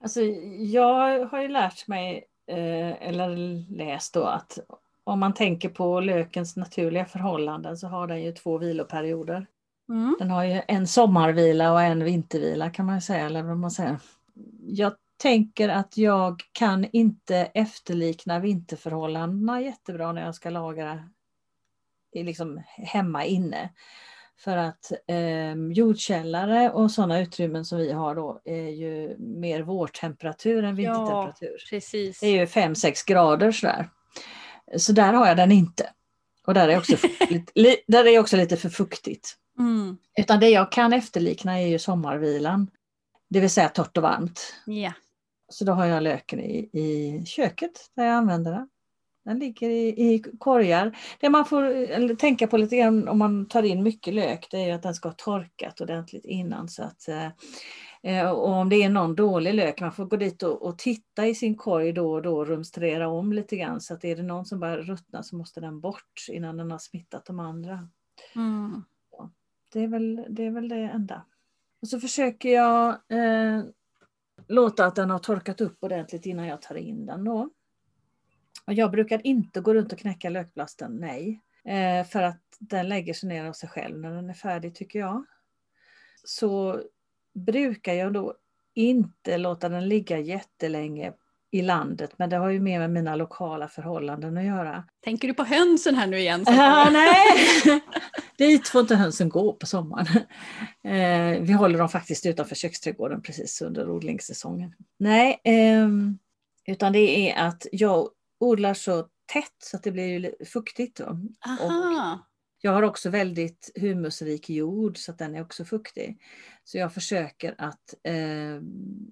Alltså, jag har ju lärt mig, eh, eller läst då, att om man tänker på lökens naturliga förhållanden så har den ju två viloperioder. Mm. Den har ju en sommarvila och en vintervila kan man säga. Eller vad man säger. Jag tänker att jag kan inte efterlikna vinterförhållandena jättebra när jag ska lagra liksom hemma inne. För att eh, jordkällare och sådana utrymmen som vi har då är ju mer vårtemperatur än Ja. vintertemperatur. Precis. Det är ju 5-6 grader sådär. Så där har jag den inte. Och där är också, lite, li- där är också lite för fuktigt. Mm. Utan det jag kan efterlikna är ju sommarvilan. Det vill säga torrt och varmt. Ja. Så då har jag löken i, i köket där jag använder den. Den ligger i, i korgar. Det man får tänka på lite grann om man tar in mycket lök det är ju att den ska ha torkat ordentligt innan. Så att, eh, eh, och om det är någon dålig lök, man får gå dit och, och titta i sin korg då och då och rumstrera om lite grann. Så att är det någon som börjar ruttna så måste den bort innan den har smittat de andra. Mm. Det är väl det, är väl det enda. Och så försöker jag eh, låta att den har torkat upp ordentligt innan jag tar in den då. Jag brukar inte gå runt och knäcka lökblasten, nej. Eh, för att den lägger sig ner av sig själv när den är färdig tycker jag. Så brukar jag då inte låta den ligga jättelänge i landet, men det har ju mer med mina lokala förhållanden att göra. Tänker du på hönsen här nu igen? Ja, nej, dit får inte hönsen gå på sommaren. Eh, vi håller dem faktiskt utanför köksträdgården precis under odlingssäsongen. Nej, ehm, utan det är att jag odlar så tätt så att det blir fuktigt. Jag har också väldigt humusrik jord så att den är också fuktig. Så jag försöker att eh,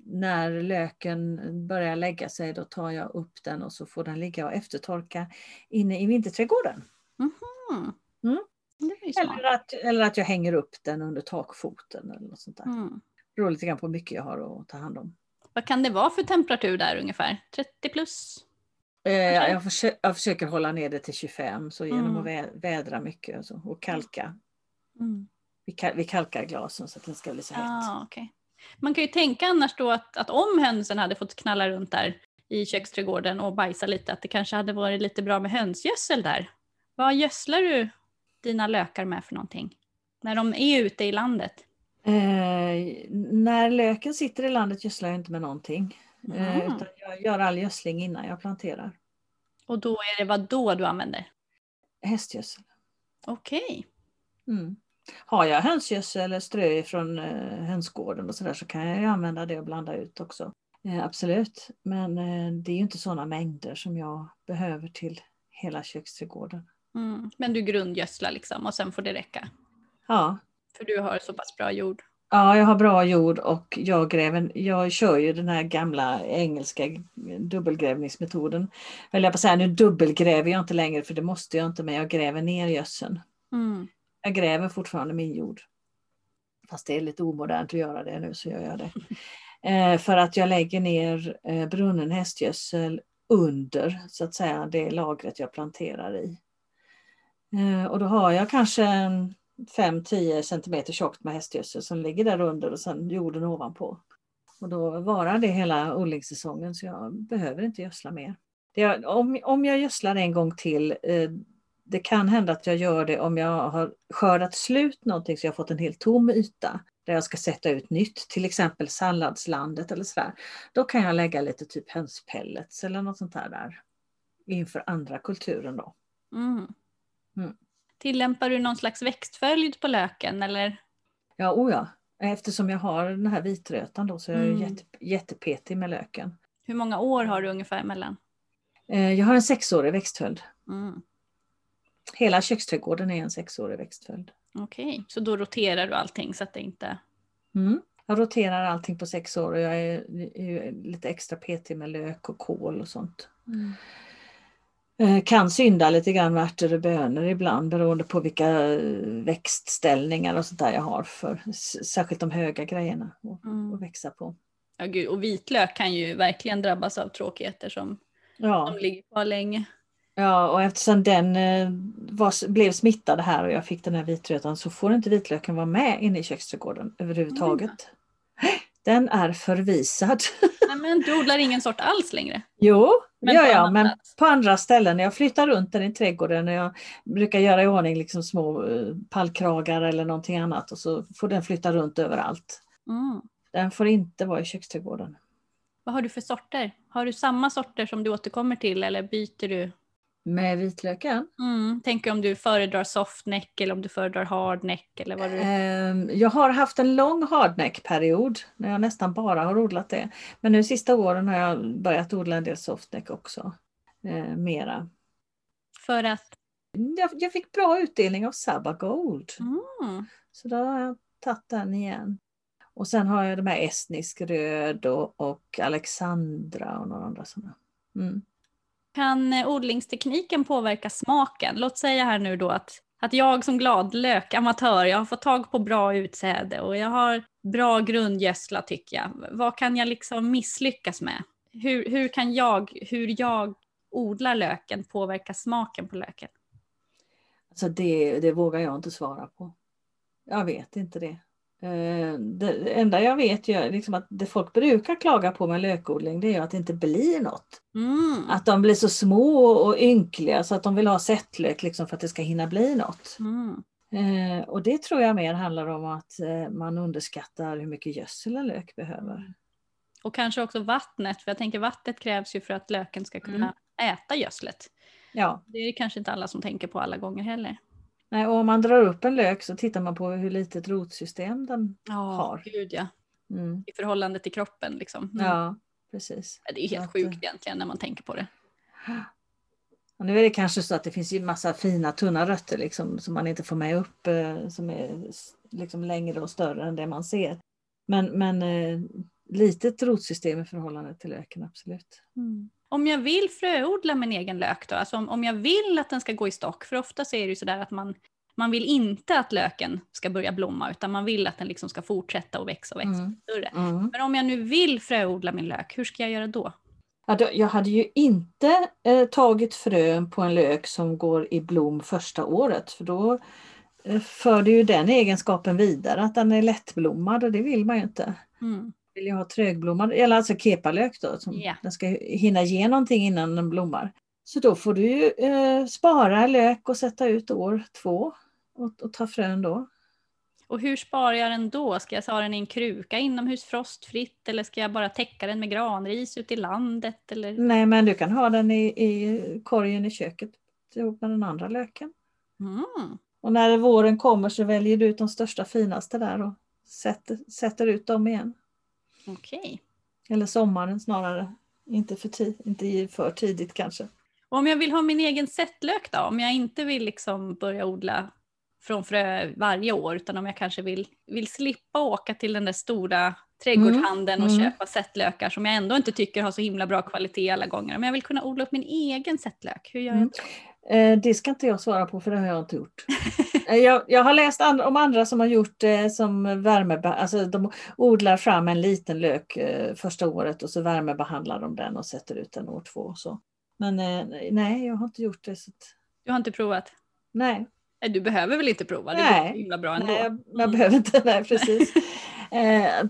när löken börjar lägga sig då tar jag upp den och så får den ligga och eftertorka inne i vinterträdgården. Mm. Mm. Eller att, eller att jag hänger upp den under takfoten eller något sånt där. Mm. Det beror lite grann på hur mycket jag har att ta hand om. Vad kan det vara för temperatur där ungefär? 30 plus? Eh, jag, försö- jag försöker hålla ner det till 25 så genom Mm. att vä- vädra mycket och, så, och kalka. Mm. Vi, kal- vi kalkar glasen så att den ska bli så hett. Ah, okej. Man kan ju tänka annars då att, att om hönsen hade fått knalla runt där i köksträdgården och bajsa lite, att det kanske hade varit lite bra med hönsgödsel där. Vad gödslar du dina lökar med för någonting? När de är ute i landet? Eh, när löken sitter i landet gödslar jag inte med någonting. Eh, Mm. utan jag gör all gödsling innan jag planterar. Och då är det vad då du använder? Hästgödsel. Okej. Mm. Har jag hönsgödsel eller strö från eh, hönsgården och så där så kan jag använda det och blanda ut också. Eh, absolut, men eh, det är ju inte sådana mängder som jag behöver till hela köksträdgården. Mm. Men du grundgödslar liksom och sen får det räcka? Ja. För du har så pass bra jord? Ja, jag har bra jord och jag, gräver, jag kör ju den här gamla engelska dubbelgrävningsmetoden. Eller jag på säga, nu dubbelgräver jag inte längre för det måste jag inte men jag gräver ner gödseln. Mm. Jag gräver fortfarande min jord. Fast det är lite omodernt att göra det nu så gör jag det. Eh, för att jag lägger ner eh, brunnen hästgödsel under så att säga det lagret jag planterar i. Eh, och då har jag kanske 5-10 cm tjockt med hästgödsel som ligger där under och sen jorden ovanpå. Och då varar det hela odlingssäsongen så jag behöver inte gödsla mer. Det, om, om jag gödslar en gång till, eh, det kan hända att jag gör det om jag har skördat slut någonting så jag har fått en helt tom yta där jag ska sätta ut nytt, till exempel salladslandet eller sådär. Då kan jag lägga lite typ hönspellets eller något sånt där, där inför andra kulturen då. Mm. Mm. Tillämpar du någon slags växtföljd på löken eller? Ja, oh ja. Eftersom jag har den här vitrötan då så är jag Mm. jätte, jättepetig med löken. Hur många år har du ungefär emellan? Eh, Jag har en sexårig växtföljd. Mm. Hela köksträdgården är en sexårig växtföljd. Okej, så då roterar du allting så att det inte... Mm. Jag roterar allting på sex år och jag är, lite extra petig med lök och kål och sånt. Eh, Kan synda lite grann med ärtor och bönor ibland beroende på vilka eh, växtställningar och sånt där jag har för särskilt de höga grejerna att, Mm. att växa på. Ja, gud, och vitlök kan ju verkligen drabbas av tråkigheter som, Ja, som ligger kvar länge. ja och eftersom den eh, var, blev smittad här och jag fick den här vitrötan så får inte vitlöken vara med inne i köksträdgården överhuvudtaget. Den är förvisad. Nej, men du odlar ingen sort alls längre? Jo, Men jag, annan men plats? på andra ställen. Jag flyttar runt den i trädgården och jag brukar göra i ordning liksom små eh, pallkragar eller någonting annat och så får den flytta runt överallt. Mm. Den får inte vara i köksträdgården. Vad har du för sorter? Har du samma sorter som du återkommer till eller byter du? Med vitlöken? Mm. Tänker om du föredrar softneck eller om du föredrar hardneck eller vad du... Ehm, Jag har haft en lång hardneck-period när jag nästan bara har odlat det. Men nu sista åren har jag börjat odla en del softneck också. Eh, mera. För att... Jag, jag fick bra utdelning av Sabba Gold. Mm. Så då har jag tagit den igen. Och sen har jag de här estnisk röd och, och Alexandra och några andra sådana. Mm. Kan eh, odlingstekniken påverka smaken? Låt säga här nu då att, att jag som gladlök, amatör, jag har fått tag på bra utsäde och jag har bra grundgödsla tycker jag. Vad kan jag liksom misslyckas med? Hur, hur kan jag, hur jag odlar löken påverka smaken på löken? Alltså det, det vågar jag inte svara på. Jag vet inte det. Eh, Det enda jag vet är liksom att det folk brukar klaga på med lökodling det är att det inte blir något. Mm. Att de blir så små och ynkliga så att de vill ha sättlök liksom för att det ska hinna bli något. Mm. Eh, och det tror jag mer handlar om att eh, man underskattar hur mycket gödsel en lök behöver. Och kanske också vattnet, för jag tänker vattnet krävs ju för att löken ska kunna äta gödslet. Ja, Det är kanske inte alla som tänker på alla gånger heller. Nej, och om man drar upp en lök så tittar man på hur litet rotsystem den Ja, har. gud ja. mm. I förhållande till kroppen liksom. Mm. Ja, precis. Det är helt Att, sjukt egentligen när man tänker på det. Och nu är det kanske så att det finns ju massa fina tunna rötter liksom, som man inte får med upp eh, som är liksom längre och större än det man ser. Men, men eh, litet rotsystem i förhållande till löken, absolut. Om jag vill fröodla min egen lök då, alltså om, om jag vill att den ska gå i stock, för ofta så är det ju sådär att man, man vill inte att löken ska börja blomma, utan man vill att den liksom ska fortsätta och växa och växa Mm. större. Mm. Men om jag nu vill fröodla min lök, hur ska jag göra då? Ja, då- jag hade ju inte eh, tagit frön på en lök som går i blom första året för då eh, för det ju den egenskapen vidare att den är lättblommad och det vill man ju inte. Mm. Vill jag ha trögblommad, eller alltså kepalök då, som Ja. den ska hinna ge någonting innan den blommar. Så då får du ju eh, spara lök och sätta ut år två och, och ta frön då. Och hur sparar jag den då? Ska jag ha den i en kruka inomhus frostfritt eller ska jag bara täcka den med granris ute i landet? Eller? Nej men du kan ha den i, i korgen i köket ihop med den andra löken. Mm. Och när våren kommer så väljer du ut de största finaste där och sätter, sätter ut dem igen. Okej. Eller sommaren snarare. Inte för, tid, inte för tidigt kanske. Och om jag vill ha min egen sättlök då? Om jag inte vill liksom börja odla från frö varje år utan om jag kanske vill, vill slippa åka till den där stora trädgårdshandeln och Mm. köpa sättlökar som jag ändå inte tycker har så himla bra kvalitet alla gånger. Om jag vill kunna odla upp min egen sättlök, hur gör jag Mm. då? Eh, det ska inte jag svara på för det har jag inte gjort. Eh, jag, jag har läst and- om andra som har gjort det som värme, alltså de odlar fram en liten lök eh, första året och så värmebehandlar de den och sätter ut den år två. Och så. Men eh, nej, jag har inte gjort det. Så att, Du har inte provat? nej, Nej, du behöver väl inte prova? Det Nej. går himla bra ändå. nej, jag, jag Mm. behöver inte. Nej, precis. eh,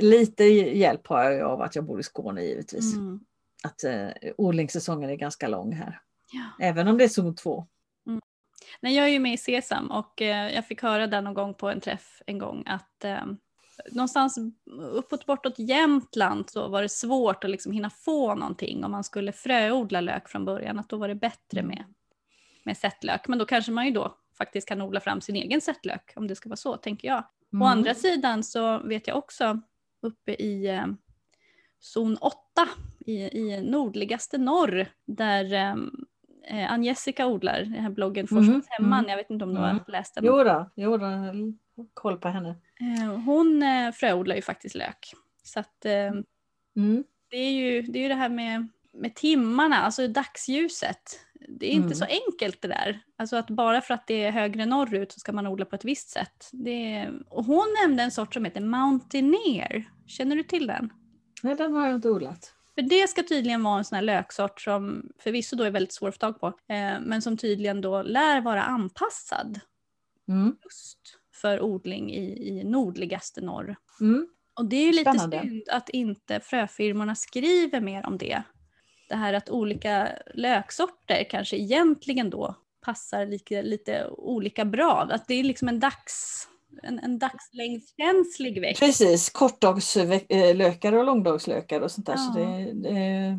lite hjälp har jag av att jag bor i Skåne givetvis. Mm. Att eh, odlingssäsongen är ganska lång här. Ja. Även om det är zon 2. Nej, jag är ju med i Sesam och eh, jag fick höra där någon gång på en träff en gång att eh, någonstans uppåt bortåt Jämtland så var det svårt att liksom hinna få någonting om man skulle fröodla lök från början. Att då var det bättre Mm. med, med sättlök. Men då kanske man ju då faktiskt kan odla fram sin egen sättlök om det ska vara så, tänker jag. Mm. Å andra sidan så vet jag också uppe i eh, zon 8 i, i nordligaste norr där eh, eh, Ann-Jessica odlar, den här bloggen Mhm, Forskarnas hemman. mm. Jag vet inte om du Mm. har läst den. Jo då, jo koll på henne. Eh, hon eh, fröodlar ju faktiskt lök. Så att eh, Mm. det är ju det, är ju det här med, med timmarna, alltså dagsljuset. Det är inte Mm. så enkelt det där. Alltså att bara för att det är högre norrut så ska man odla på ett visst sätt. Det är, och hon nämnde en sort som heter Mountaineer. Känner du till den? Nej, den har jag inte odlat. För det ska tydligen vara en sån här löksort som förvisso då är väldigt svår att få tag på, eh, men som tydligen då lär vara anpassad Mm. just för odling i, i nordligaste norr. Mm. Och det är ju lite Spännande. synd att inte fröfirmorna skriver mer om det. Det här att olika löksorter kanske egentligen då passar lite, lite olika bra. Att det är liksom en dags en, en dagslängdskänslig växt. Precis, kortdagslökar och långdagslökar och sånt där. Så Ja. det, det,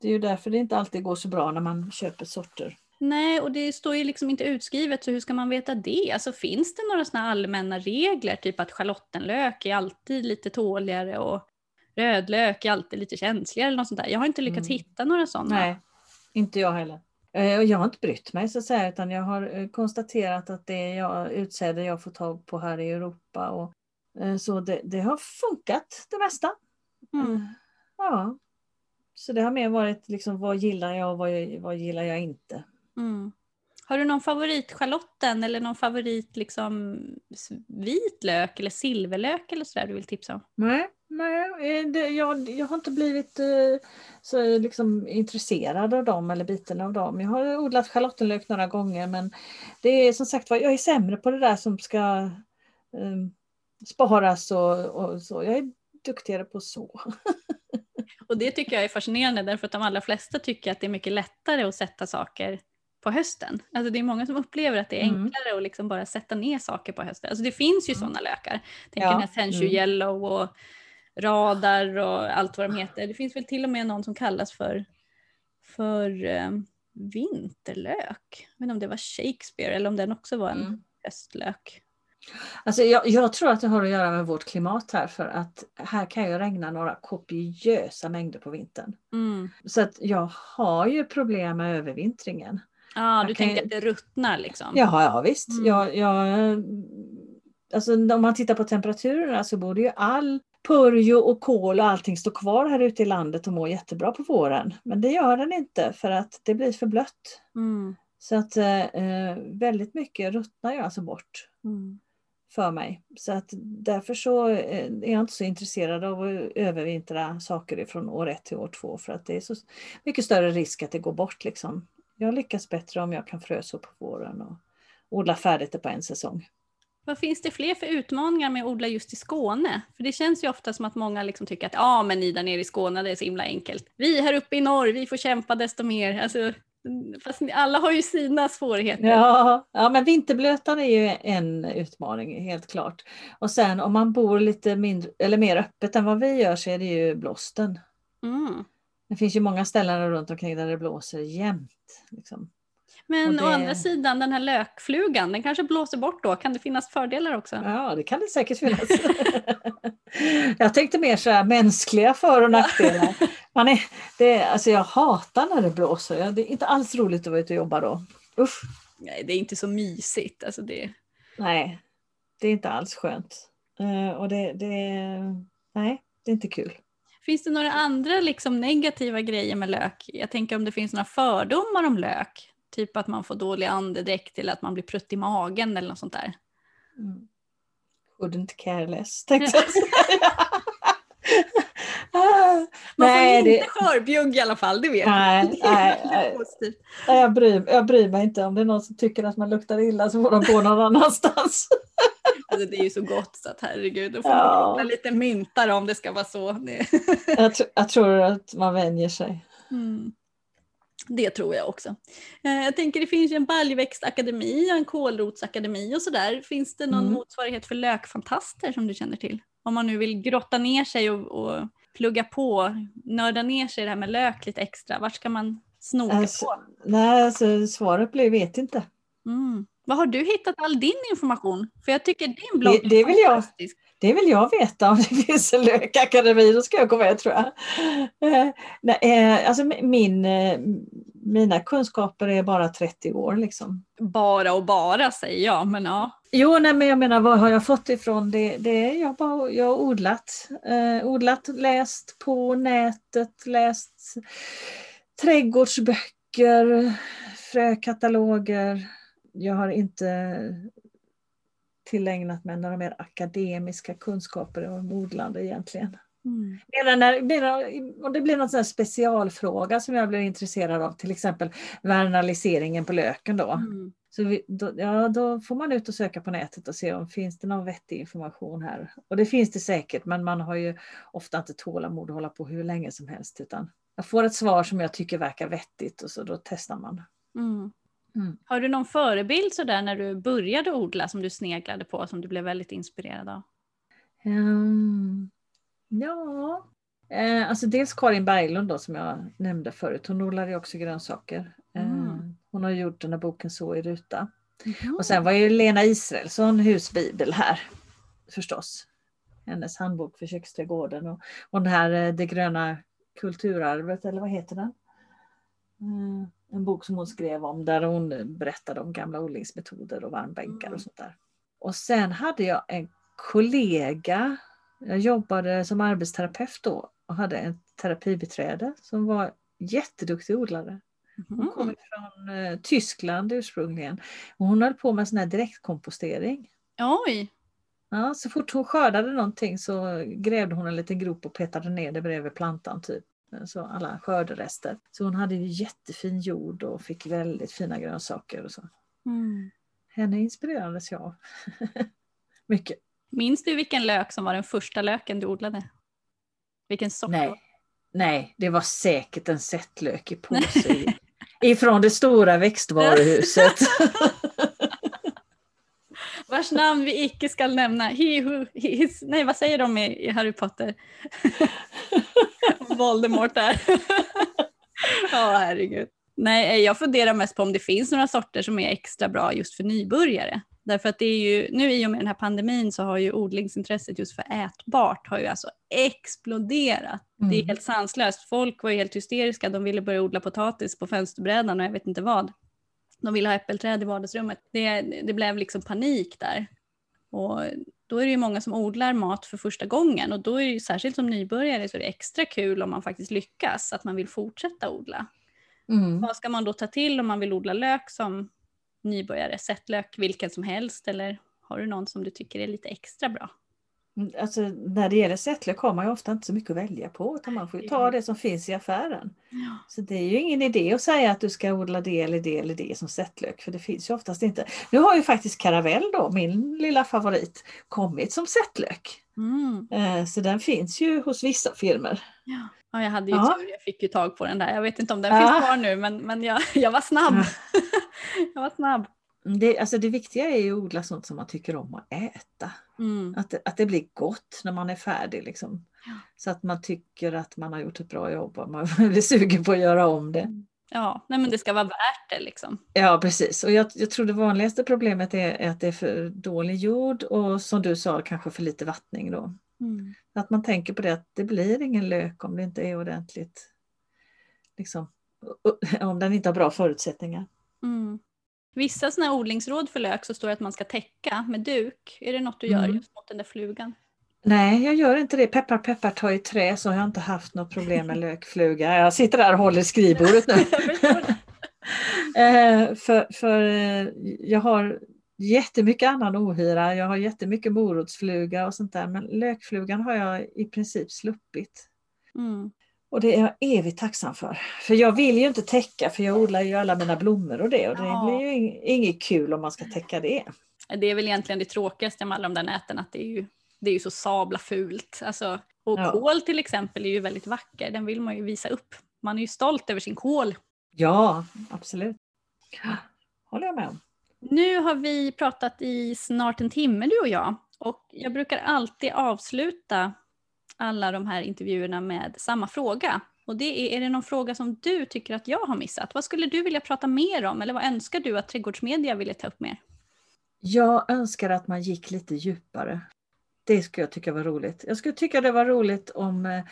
det är ju därför det inte alltid går så bra när man köper sorter. Nej, och det står ju liksom inte utskrivet, så hur ska man veta det? Alltså finns det några sådana allmänna regler, typ att schalottenlök är alltid lite tåligare och rödlök är alltid lite känsligare eller något sånt där? Jag har inte lyckats Mm. hitta några sådana. Nej, inte jag heller. Eh, Och jag har inte brytt mig så att säga utan jag har eh, konstaterat att det jag, utsäde jag får tag på här i Europa. Och, eh, så det, det har funkat det mesta. Mm. Ja. Så det har mer varit liksom vad gillar jag och vad, vad gillar jag inte. Mm. Har du någon favorit schalotten eller någon favorit liksom vitlök eller silverlök eller sådär du vill tipsa om? Nej, nej eh, det, jag, jag har inte blivit eh, så liksom intresserad av dem eller biten av dem. Jag har odlat schalottenlök några gånger men det är som sagt jag är sämre på det där som ska eh, sparas och, och så. Jag är duktigare på så. Och det tycker jag är fascinerande därför att de allra flesta tycker att det är mycket lättare att sätta saker på hösten. Alltså det är många som upplever att det är Mm. enklare att liksom bara sätta ner saker på hösten. Alltså det finns ju Mm. sådana lökar. Tänk Ja, den här Sensu mm. Yellow och Radar och allt vad de heter. Det finns väl till och med någon som kallas för, för eh, vinterlök. Inte om det var Shakespeare eller om den också var en Mm. höstlök. Alltså jag, jag tror att det har att göra med vårt klimat här för att här kan ju regna några kopiösa mängder på vintern. Mm. Så att jag har ju problem med övervintringen. Ja, du Jag kan tänker ju- att det ruttnar liksom? Ja, ja visst. Mm. Jag, jag, alltså, om man tittar på temperaturerna så borde ju all purjo och kol och allting stå kvar här ute i landet och må jättebra på våren. Men det gör den inte för att det blir för blött. Mm. Så att eh, väldigt mycket ruttnar ju alltså bort Mm. för mig. Så att därför så eh, är jag inte så intresserad av att övervintra saker från år ett till år två för att det är så mycket större risk att det går bort liksom. Jag lyckas bättre om jag kan fröså på våren och odla färdigt det på en säsong. Vad finns det fler för utmaningar med att odla just i Skåne? För det känns ju ofta som att många liksom tycker att ja, men ni där nere i Skåne, det är så himla enkelt. Vi här uppe i norr, vi får kämpa desto mer. Alltså, fast alla har ju sina svårigheter. Ja, ja, men vinterblötan är ju en utmaning helt klart. Och sen om man bor lite mindre eller mer öppet än vad vi gör så är det ju blåsten. Mm. Det finns ju många ställen runt omkring där det blåser jämt. Liksom. Men det- å andra sidan, den här lökflugan, den kanske blåser bort då. Kan det finnas fördelar också? Ja, det kan det säkert finnas. jag tänkte mer så här mänskliga för och nackdelar. Man är, det, alltså jag hatar när det blåser. Det är inte alls roligt att vara ute och jobba då. Usch, Nej, det är inte så mysigt. Alltså det... nej. Det är inte alls skönt. Eh, och det, det, nej, det är inte kul. Finns det några andra liksom negativa grejer med lök? Jag tänker om det finns några fördomar om lök. Typ att man får dålig andedräkt eller att man blir prutt i magen eller något sånt där. Mm. Couldn't care less tänkte jag säga. Ah, Man nej, får det, inte skörbjugg i alla fall, det vet jag. nej, är nej. Nej, jag, bryr, jag bryr mig inte. Om det är någon som tycker att man luktar illa så får de gå någon annanstans. Alltså, det är ju så gott så att herregud, då får Ja. man lite myntar om det ska vara så. Jag, tr- jag tror att man vänjer sig. mm. Det tror jag också. Eh, Jag tänker det finns ju en baljväxtakademi en kålrotsakademi och sådär. Finns det någon Mm. motsvarighet för lökfantaster som du känner till? Om man nu vill grotta ner sig och, och plugga på, nörda ner sig i det här med lök lite extra. Vart ska man snoka Alltså, på? nej, alltså, svaret blir vet inte. Mm. Var har du hittat all din information? För jag tycker din blogg Det- det vill jag. fantastisk. Det vill jag veta om det finns en lökakademi, då ska jag gå med tror jag. Eh, nej, eh, alltså, min, eh, mina kunskaper är bara 30 år liksom. Bara och bara säger jag, men ja. Jo, nej, men jag menar vad har jag fått ifrån? Det, det är jag, bara, jag har odlat. Eh, odlat, läst på nätet, läst trädgårdsböcker, frökataloger. Jag har inte tillägnat mig några mer akademiska kunskaper om odlande egentligen. Mm. När, om det blir någon sån specialfråga som jag blir intresserad av, till exempel vernaliseringen på löken då. Mm. Så vi, då, ja, då får man ut och söka på nätet och se om finns det någon vettig information här. Och det finns det säkert, men man har ju ofta inte tålamod att hålla på hur länge som helst. Utan jag får ett svar som jag tycker verkar vettigt och så då testar man. Mm. Mm. Har du någon förebild sådär när du började odla som du sneglade på, som du blev väldigt inspirerad av? Ehm, ja, eh, alltså dels Karin Berglund då som jag nämnde förut. Hon odlar ju också grönsaker. Eh, Mm. hon har gjort den här boken Så i ruta. Mhm. Och sen var ju Lena Israelsson husbibel här förstås. Hennes handbok för köksträdgården och, och den här eh, Det gröna kulturarvet, eller vad heter den? Mm, en bok som hon skrev om där hon berättade om gamla odlingsmetoder och varmbänkar Mm. och sånt där. Och sen hade jag en kollega, jag jobbade som arbetsterapeut då och hade en terapibiträde som var jätteduktig odlare. Hon Mhm. kom från eh, Tyskland ursprungligen. Och hon höll på med sån här direktkompostering. Oj! Ja, så fort hon skördade någonting så grävde hon en liten grop och petade ner det bredvid plantan. Typ. Så alla skörderester. Så hon hade ju jättefin jord och fick väldigt fina grönsaker. Och så. Mm. Henne inspirerades jag av. Mycket. Minns du vilken lök som var den första löken du odlade? Vilken sort? Nej, nej, det var säkert en sättlök i påse ifrån det stora växtvaruhuset. Vars namn vi icke skall nämna. He who, his, nej, vad säger de i, i Harry Potter? Voldemort där. Ja, herregud. Nej, jag funderar mest på om det finns några sorter som är extra bra just för nybörjare. Därför att det är ju, nu i och med den här pandemin så har ju odlingsintresset just för ätbart har ju alltså exploderat. Det är Mm. helt sanslöst. Folk var ju helt hysteriska. De ville börja odla potatis på fönsterbrädan och jag vet inte vad. De ville ha äppelträd i vardagsrummet. Det, det blev liksom panik där. Och då är det ju många som odlar mat för första gången och då är det ju särskilt som nybörjare så är det extra kul om man faktiskt lyckas, att man vill fortsätta odla. Mm. Vad ska man då ta till om man vill odla lök som nybörjare? Sättlök vilken som helst eller har du någon som du tycker är lite extra bra? Alltså, när det gäller sättlök har man ju ofta inte så mycket att välja på. Utan man får ta det som finns i affären. Ja. Så det är ju ingen idé att säga att du ska odla det eller det eller det som sättlök. För det finns ju oftast inte. Nu har ju faktiskt karavell då, min lilla favorit, kommit som sättlök. Mm. Eh, Så den finns ju hos vissa firmor. Ja. ja, jag hade ju Ja. tur. Jag fick ju tag på den där. Jag vet inte om den Ja. finns kvar nu, men, men jag, jag var snabb. Ja. jag var snabb. Det, alltså det viktiga är ju att odla sånt som man tycker om att äta. Mm. Att det, att det blir gott när man är färdig. Liksom. Ja. Så att man tycker att man har gjort ett bra jobb och man blir sugen på att göra om det. Ja, nej men det ska vara värt det liksom. Ja precis och jag, jag tror det vanligaste problemet är att det är för dålig jord och som du sa kanske för lite vattning då. Mm. Att man tänker på det att det blir ingen lök om det inte är ordentligt. Liksom, om den inte har bra förutsättningar. Mm. Vissa sådana odlingsråd för lök så står det att man ska täcka med duk. Är det något du gör Mm. just mot den där flugan? Nej, jag gör inte det. Peppar peppar tar i trä så har jag inte haft något problem med lökfluga. Jag sitter där och håller skrivbordet nu. Eh, för, för eh, jag har jättemycket annan ohyra. Jag har jättemycket morotsfluga och sånt där. Men lökflugan har jag i princip sluppit. Mm. Och det är jag evigt tacksam för. För jag vill ju inte täcka för jag odlar ju alla mina blommor och det. Och det Ja. blir ju ing- inget kul om man ska täcka det. Det är väl egentligen det tråkigaste med alla de där näten att det är ju, det är ju så sabla fult. Alltså, och Ja. kål till exempel är ju väldigt vacker, den vill man ju visa upp. Man är ju stolt över sin kål. Ja, absolut. Håller jag med om. Nu har vi pratat i snart en timme du och jag. Och jag brukar alltid avsluta alla de här intervjuerna med samma fråga. Och det är, är det någon fråga som du tycker att jag har missat? Vad skulle du vilja prata mer om? Eller vad önskar du att trädgårdsmedia ville ta upp mer? Jag önskar att man gick lite djupare. Det skulle jag tycka var roligt. Jag skulle tycka det var roligt om eh,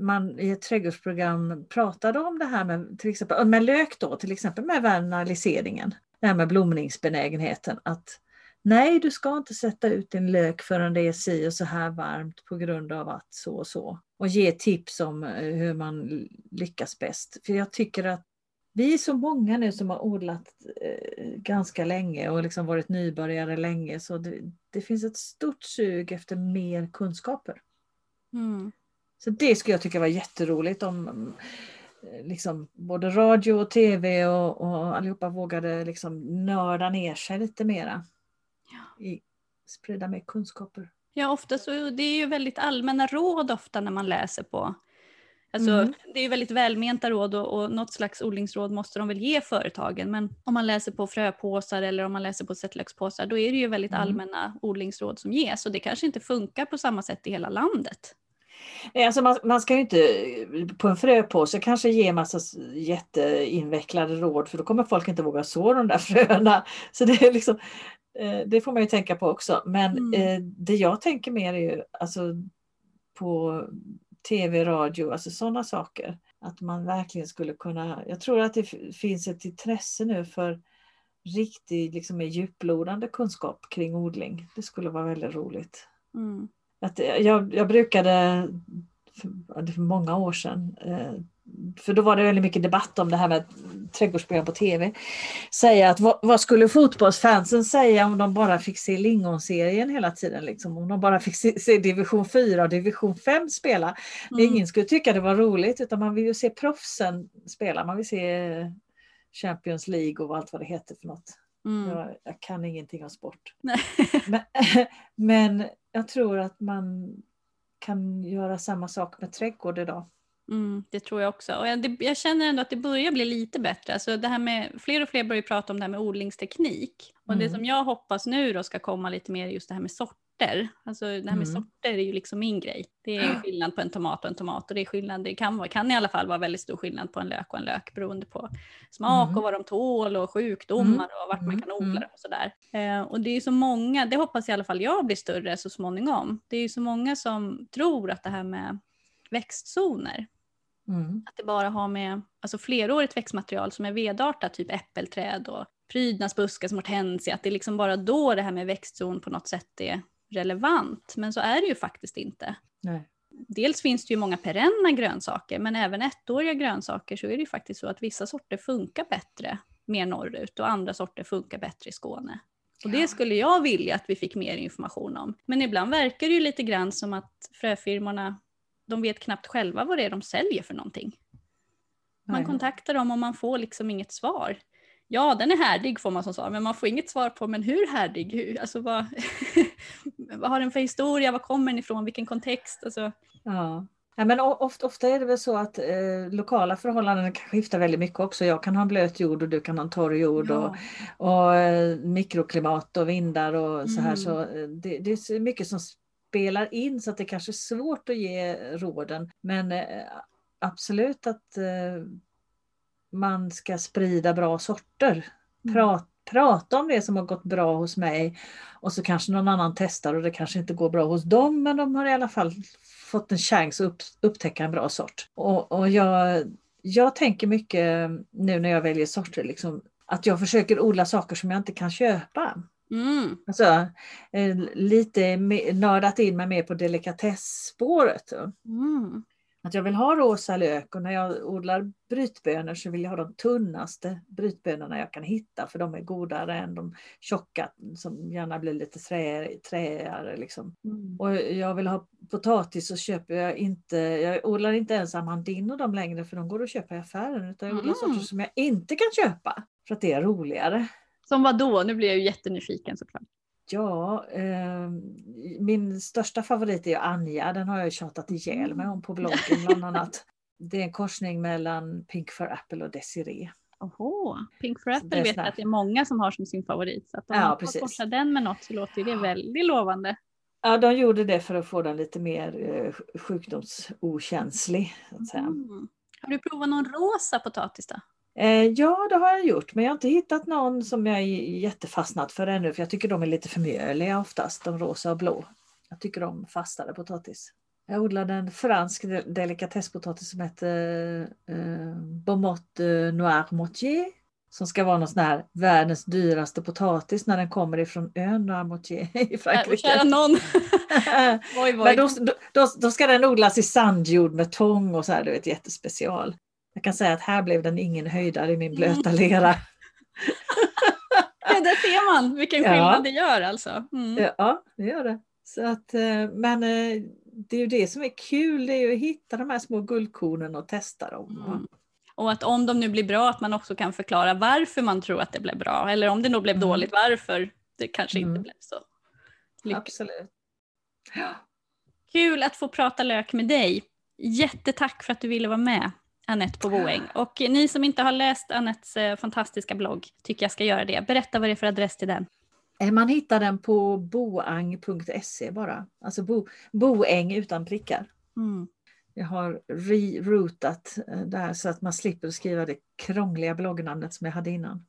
man i ett trädgårdsprogram pratade om det här med till exempel med lök då, till exempel med vernaliseringen. Det här med blomningsbenägenheten. Att nej, du ska inte sätta ut din lök förrän det är si och så här varmt på grund av att så och så. Och ge tips om eh, hur man lyckas bäst. För jag tycker att vi är så många nu som har odlat eh, ganska länge och liksom varit nybörjare länge så det, det finns ett stort sug efter mer kunskaper. Mm. Så det skulle jag tycka var jätteroligt om eh, liksom, både radio och tv och, och allihopa vågade liksom nörda ner sig lite mera. I, sprida mer kunskaper. Ja, ofta så det är ju väldigt allmänna råd ofta när man läser på. Alltså, Mm. Det är ju väldigt välmenta råd och, och något slags odlingsråd måste de väl ge företagen. Men om man läser på fröpåsar eller om man läser på sättlökspåsar då är det ju väldigt Mm. allmänna odlingsråd som ges och det kanske inte funkar på samma sätt i hela landet. Nej, Alltså man, man ska ju inte på en fröpåse kanske ge massa jätteinvecklade råd för då kommer folk inte våga så de där fröna. Så det, är liksom, det får man ju tänka på också. Men Mm. eh, det jag tänker mer är ju alltså, på tv, radio, alltså sådana saker. Att man verkligen skulle kunna, jag tror att det finns ett intresse nu för riktig liksom, djuplodande kunskap kring odling. Det skulle vara väldigt roligt. Mm. Att eh, jag, jag brukade för, för många år sedan, eh, för då var det väldigt mycket debatt om det här med trädgårdsprogram på tv, säga att vad, vad skulle fotbollsfansen säga om de bara fick se Lingonserien hela tiden? Liksom? Om de bara fick se, se division 4 och division 5 spela. Mm. Ingen skulle tycka det var roligt utan man vill ju se proffsen spela, man vill se Champions League och allt vad det heter för något. Mm. Jag, jag kan ingenting om sport. Men, men jag tror att man kan göra samma sak med trädgård idag. Mm, det tror jag också. Och jag, det, jag känner ändå att det börjar bli lite bättre. Alltså det här med, fler och fler börjar prata om det här med odlingsteknik. Och det Mm. som jag hoppas nu då ska komma lite mer just det här med sorter. Alltså det här med Mm. sorter är ju liksom min grej. Det är skillnad på en tomat och en tomat och det är skillnad, det kan, vara- kan i alla fall vara väldigt stor skillnad på en lök och en lök beroende på smak Mm. och vad de tål och sjukdomar och vart man Mm. kan odla Mm. dem och sådär. Eh, och det är ju så många, det hoppas i alla fall jag blir större så småningom. Det är ju så många som tror att det här med växtzoner Mm. att det bara har med alltså flerårigt växtmaterial som är vedartat, typ äppelträd och prydnadsbuskar som hortensia, att det är liksom bara då det här med växtzon på något sätt är relevant. Men så är det ju faktiskt inte. Nej. Dels finns det ju många perenna grönsaker, men även ettåriga grönsaker så är det ju faktiskt så att vissa sorter funkar bättre mer norrut och andra sorter funkar bättre i Skåne. Och det skulle jag vilja att vi fick mer information om. Men ibland verkar det ju lite grann som att fröfirmorna, de vet knappt själva vad det är de säljer för någonting. Man Nej. kontaktar dem och man får liksom inget svar. Ja, den är härdig får man som svar, men man får inget svar på men hur härdig? Hur, alltså vad, vad har den för historia? Var kommer den ifrån? Vilken kontext? Alltså, Ja. Ja, men ofta, ofta är det väl så att eh, lokala förhållanden kan skifta väldigt mycket också. Jag kan ha en blöt jord och du kan ha en torr jord och, och eh, mikroklimat och vindar och så här. Mm. Så eh, det, det är mycket som spelar in så att det kanske är svårt att ge råden. Men eh, absolut att eh, man ska sprida bra sorter. Mm. Prata, prata om det som har gått bra hos mig och så kanske någon annan testar och det kanske inte går bra hos dem men de har i alla fall fått en chans att upp, upptäcka en bra sort. Och, och jag, jag tänker mycket nu när jag väljer sorter liksom, att jag försöker odla saker som jag inte kan köpa. Mm. Alltså, eh, lite nördat in mig mer på delikatessspåret. Mm. Att jag vill ha rosa lök och när jag odlar brytbönor så vill jag ha de tunnaste brytbönorna jag kan hitta för de är godare än de tjocka som gärna blir lite trä, träigare. Liksom. Mm. Och jag vill ha potatis så köper jag inte, jag odlar inte ens amandin och dem längre för de går att köpa i affären utan jag odlar Mm. sorter som jag inte kan köpa för att det är roligare. Som vad då? Nu blir jag ju jättenyfiken såklart. Ja, eh, min största favorit är Anja, den har jag tjatat ihjäl mig om på bloggen bland annat. Det är en korsning mellan Pink for Apple och Desiree. Oho. Pink for Apple vet jag att det är många som har som sin favorit. Så att om Ja, man precis. korsa den med något så låter det väldigt lovande. Ja, de gjorde det för att få den lite mer eh, sjukdomsokänslig. Så att säga. Mm. Har du provat någon rosa potatis då? Eh, ja, det har jag gjort, men jag har inte hittat någon som jag är jättefastnat för ännu, för jag tycker de är lite för mjöliga oftast, de rosa och blå. Jag tycker om fastare potatis. Jag odlade en fransk de- delikatesspotatis som heter eh, Beaumont eh, Noir Motier. Som ska vara någon sån här världens dyraste potatis när den kommer ifrån ön Noir Motier i Äh, Frankrike. kära någon. Men då, då, då ska den odlas i sandjord med tång och så här, du vet jättespecial. Jag kan säga att här blev den ingen höjdare i min blöta lera. Ja, där ser man vilken Ja. skillnad det gör alltså. Mm. Ja, det gör det. Så att, eh, men eh, det är ju det som är kul, det är ju att hitta de här små guldkornen och testa dem. Mm. Och att om de nu blir bra att man också kan förklara varför man tror att det blev bra. Eller om det nog blev Mm. dåligt varför det kanske inte Mm. blev så lyckat. Absolut. Kul att få prata lök med dig. Jättetack för att du ville vara med. Anette på Boäng. Och ni som inte har läst Anettes eh, fantastiska blogg tycker jag ska göra det. Berätta vad det är för adress till den. Eh, Man hittar den på boang.se bara. Alltså bo, boäng utan prickar. Mm. Jag har reroutat eh, där så att man slipper skriva det krångliga bloggnamnet som jag hade innan.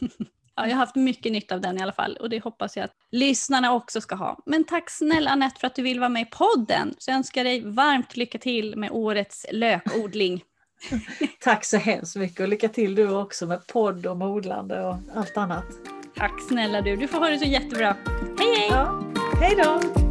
Ja, jag har haft mycket nytta av den i alla fall och det hoppas jag att lyssnarna också ska ha. Men tack snälla Anette för att du vill vara med i podden. Så jag önskar dig varmt lycka till med årets lökodling. Tack så hemskt mycket och lycka till du också med podd och modlande och allt annat. Tack snälla du, du får ha det så jättebra. Hej hej! Ja, hej då!